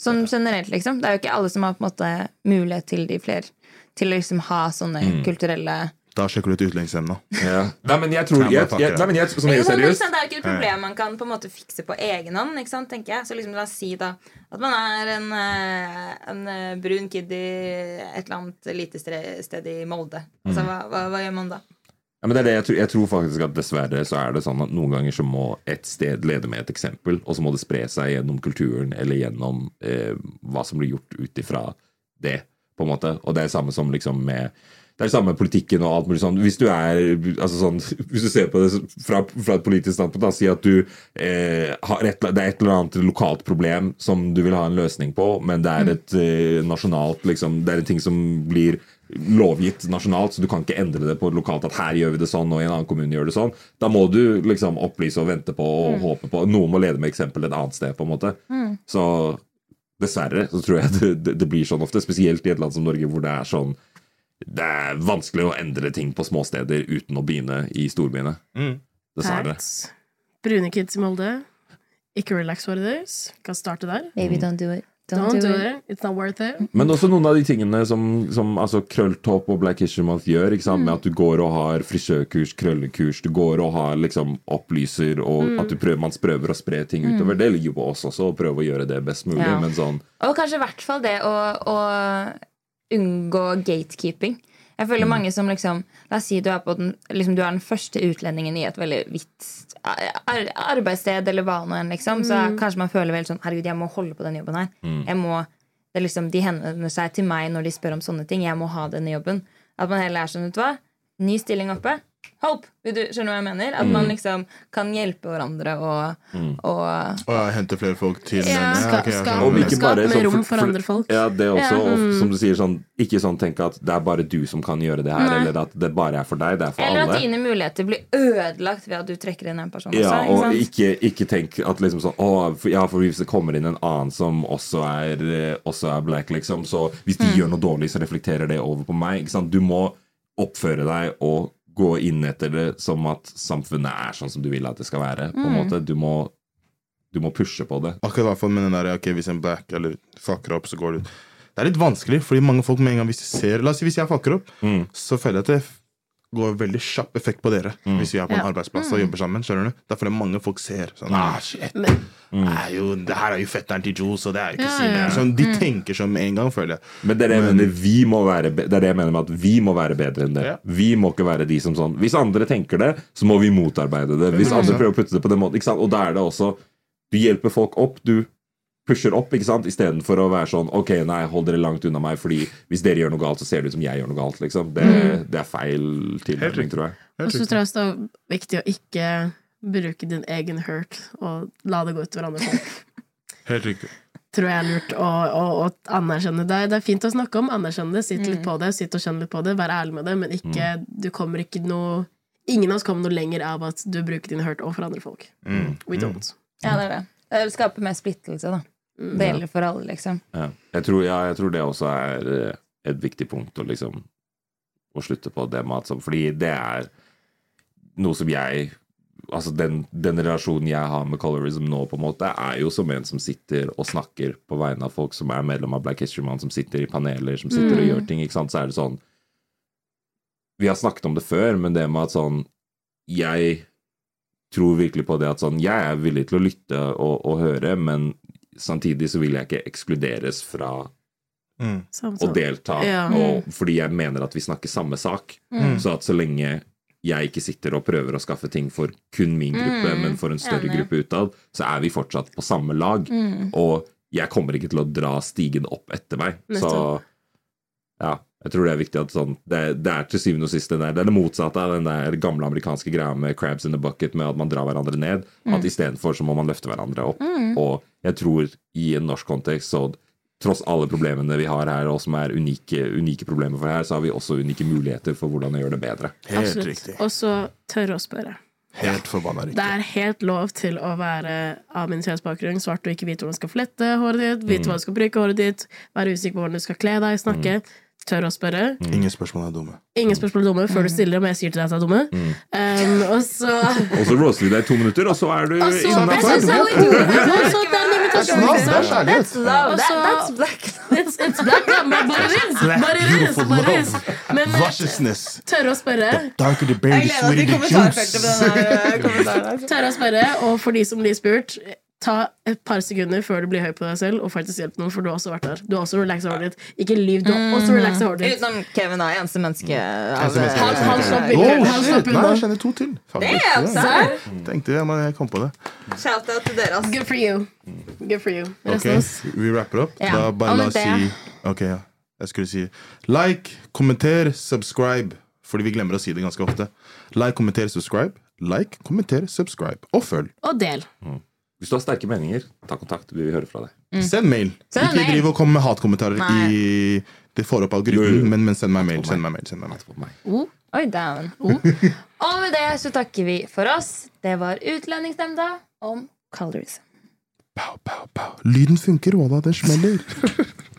Sånn generelt, liksom. Det er jo ikke alle som har på en måte mulighet til de flere Til å liksom ha sånne Mm. kulturelle Da sjekker du ut utlendingsnemnda. Nei, men jeg tror jeg, jeg, nei, men jeg, sånn Men sant, Det er jo ikke et problem man kan på en måte fikse på egen hånd. Ikke sant, tenker jeg Så liksom La oss si da at man er en, eh, en eh, brun kid i et eller annet lite sted i Molde. Altså, Mm. hva, hva, hva gjør man da? Ja, men det er det jeg, tror, jeg tror faktisk at dessverre så er det sånn at noen ganger så må et sted lede med et eksempel, og så må det spre seg gjennom kulturen eller gjennom eh, hva som blir gjort ut ifra det. på en måte Og det er det samme som liksom med det er det samme med politikken og alt mulig sånn. Hvis du er, altså sånn, (laughs) hvis du ser på det fra, fra et politisk standpunkt, da, si at du eh, har et, det er et eller annet lokalt problem som du vil ha en løsning på, men det er et eh, nasjonalt liksom, Det er en ting som blir lovgitt nasjonalt, så du kan ikke endre det på lokalt at her gjør vi det sånn, og i en annen kommune gjør det sånn. Da må du liksom opplyse og vente på og håpe på Noen må lede med eksempel et annet sted, på en måte. Så dessverre så tror jeg det, det, det blir sånn ofte, spesielt i et land som Norge, hvor det er sånn Det er vanskelig å endre ting på småsteder uten å begynne i storbyene. Dessverre. Facts. Brune kids i Molde. Ikke relax what it is. Kan starte der. Baby, don't do it. Don't do it. It's not worth it. Men også noen av de tingene som, som altså, Krølltopp og Black History Month gjør. Ikke sant? Med at du går og har frisørkurs, krøllekurs, du går og har liksom opplyser, og at du prøver, man prøver å spre ting utover. Det ligger jo på oss også, å prøve å gjøre det best mulig. Ja. Men sånn Og kanskje i hvert fall det å, å unngå gatekeeping. Jeg føler mange som liksom La oss si du er, på den, liksom, du er den første utlendingen i et veldig hvitt arbeidssted, eller hva nå enn, liksom. Så kanskje man føler veldig sånn Herregud, jeg må holde på denne jobben her. Jeg må, det er liksom, De henvender seg til meg når de spør om sånne ting. Jeg må ha denne jobben. At man heller er sånn, vet du hva. Ny stilling oppe. Hope! Vil du, skjønner du hva jeg mener? At man liksom kan hjelpe hverandre og, og Og jeg Hente flere folk til Ja, ska, jeg skap. Om ikke skap bare sånn rom for- for andre folk. Ja, det også. Ja, Og mm. som du sier, sånn ikke sånn tenk at det er bare du som kan gjøre det her, Nei. eller at det bare er for deg. Det er for Eller at dine muligheter blir ødelagt ved at du trekker inn en person. Ja, også, og ikke, ikke tenk at liksom sånn å, for, Ja, for hvis det kommer inn en annen som også er, eh, også er black, liksom, så hvis de Mm. gjør noe dårlig, så reflekterer det over på meg. Ikke sant? Du må oppføre deg og gå inn etter det som at samfunnet er sånn som du vil at det skal være. På en Mm. måte. Du må, du må pushe på det. Akkurat hvert fall med den der, ok, Hvis en black eller fucker opp, så går det ut. Det er litt vanskelig, fordi mange folk med en gang hvis de ser La oss si hvis jeg fucker opp, Mm. så føler jeg at det går veldig kjapp effekt på dere. Hvis vi er på en Ja. arbeidsplass og jobber sammen. skjønner du? Derfor er det mange folk ser sånn ah, shit, Men, det, er jo, det her er jo fetteren til Joe, så det er jo ikke Ja, ja. Sånn, de tenker som en gang, føler jeg. Men det er det jeg mener vi må være Det er det jeg mener med at vi må være bedre enn det. Ja. Vi må ikke være de som sånn Hvis andre tenker det, så må vi motarbeide det. Hvis andre prøver å putte det på den måten. Ikke sant? Og da er det også Du hjelper folk opp. Du pusher opp ikke sant? istedenfor å være sånn Ok, nei, hold dere langt unna meg, Fordi hvis dere gjør noe galt, så ser det ut som jeg gjør noe galt. Liksom. Det, det er feil tilnærming, tror jeg. og så tror jeg det er viktig å ikke bruke din egen hurt og la det gå ut over andre folk. (laughs) Helt riktig. tror jeg er lurt å, å, å anerkjenne det. Det er fint å snakke om, anerkjenne det, sitte litt på det, sitte og kjenne litt på det, være ærlig med det, men ikke, du kommer ikke noe Ingen av oss kommer noe lenger av at du bruker din hurt overfor andre folk. Mm. We don't. Ja, det er det. Det skaper mer splittelse, da. Det gjelder for alle, liksom. Ja. Jeg, tror, ja, jeg tror det også er eh, et viktig punkt å liksom Å slutte på det med at sånn Fordi det er noe som jeg Altså den, den relasjonen jeg har med colorism nå, på en måte, er jo som en som sitter og snakker på vegne av folk som er medlem av Black History Month, som sitter i paneler, som sitter og gjør ting. ikke sant, Så er det sånn Vi har snakket om det før, men det med at sånn Jeg tror virkelig på det at sånn Jeg er villig til å lytte og, og høre, men samtidig så vil jeg ikke ekskluderes fra Mm. Å delta, Ja. og, fordi jeg mener at vi snakker samme sak. Mm. Så at så lenge jeg ikke sitter og prøver å skaffe ting for kun min gruppe, Mm. men for en større Enig. gruppe utad, så er vi fortsatt på samme lag. Mm. Og jeg kommer ikke til å dra stigen opp etter meg. Så ja, jeg tror det er viktig at sånn Det, det er til syvende og sist det, det er det motsatte av den der gamle amerikanske greia med crabs in the bucket, med at man drar hverandre ned. At istedenfor så må man løfte hverandre opp. Og jeg tror i en norsk kontekst så Tross alle problemene vi har her, og som er unike, unike problemer for her, så har vi også unike muligheter for hvordan å gjøre det bedre. Helt Absolutt. riktig. Og så tørre å spørre. Helt forbanna Det er helt lov til å være av minoritetsbakgrunn, svart og ikke vite hvordan du skal flette håret ditt, vite hva du skal bruke håret ditt, være usikker på hvordan du skal kle deg, snakke. Tørre å spørre. Ingen spørsmål er dumme. Ingen spørsmål er dumme før du stiller om jeg sier til deg at de er dumme. Um, og så Og så roaster vi deg i to minutter, og så er du Og så- innenfor. That's det er Det er liksom. det er kjærlighet. That's love. That, så- that's black. It's, it's black, but it is. But it is. But it is. Men Lusciousness. tørre å spørre. Darker the berry, the sweeter the kommentaren. Tørre å spørre, og for de som blir spurt, ta et par sekunder før du blir høy på deg selv, og faktisk hjelp noen, for du har også vært der. Du har også relaxa håret ditt. Ikke lyv, du har også relaxa håret ditt. Utenom Kevin da, eneste menneske av Han- han slapp Oh. Han slapp Nei, unna. jeg kjenner to til. faktisk. Damn, Ja. Tenkte jeg, men jeg kom på det. Shout-out til dere, ass. Good for you. Good for you. Resten av oss. Vi rapper opp. Da bare la oss si Ok, ja. Jeg skulle si like, kommenter, subscribe. Fordi vi glemmer å si det ganske ofte. Like, kommenter, subscribe. Like, kommenter, subscribe. Og følg. Og del. Hvis du har sterke meninger, ta kontakt. Vi vil høre fra deg. Send mail. Mm. Send ikke mail. driv og kom med hatkommentarer Nei. i Det får opp jo. men, men send meg mail. Send meg mail, send meg mail. Send meg. Oi, down. (laughs) Og med det så takker vi for oss. Det var Utlendingsnemnda om colorism. Pow, pow, pow. Lyden funker, Walla. Det smeller. (laughs)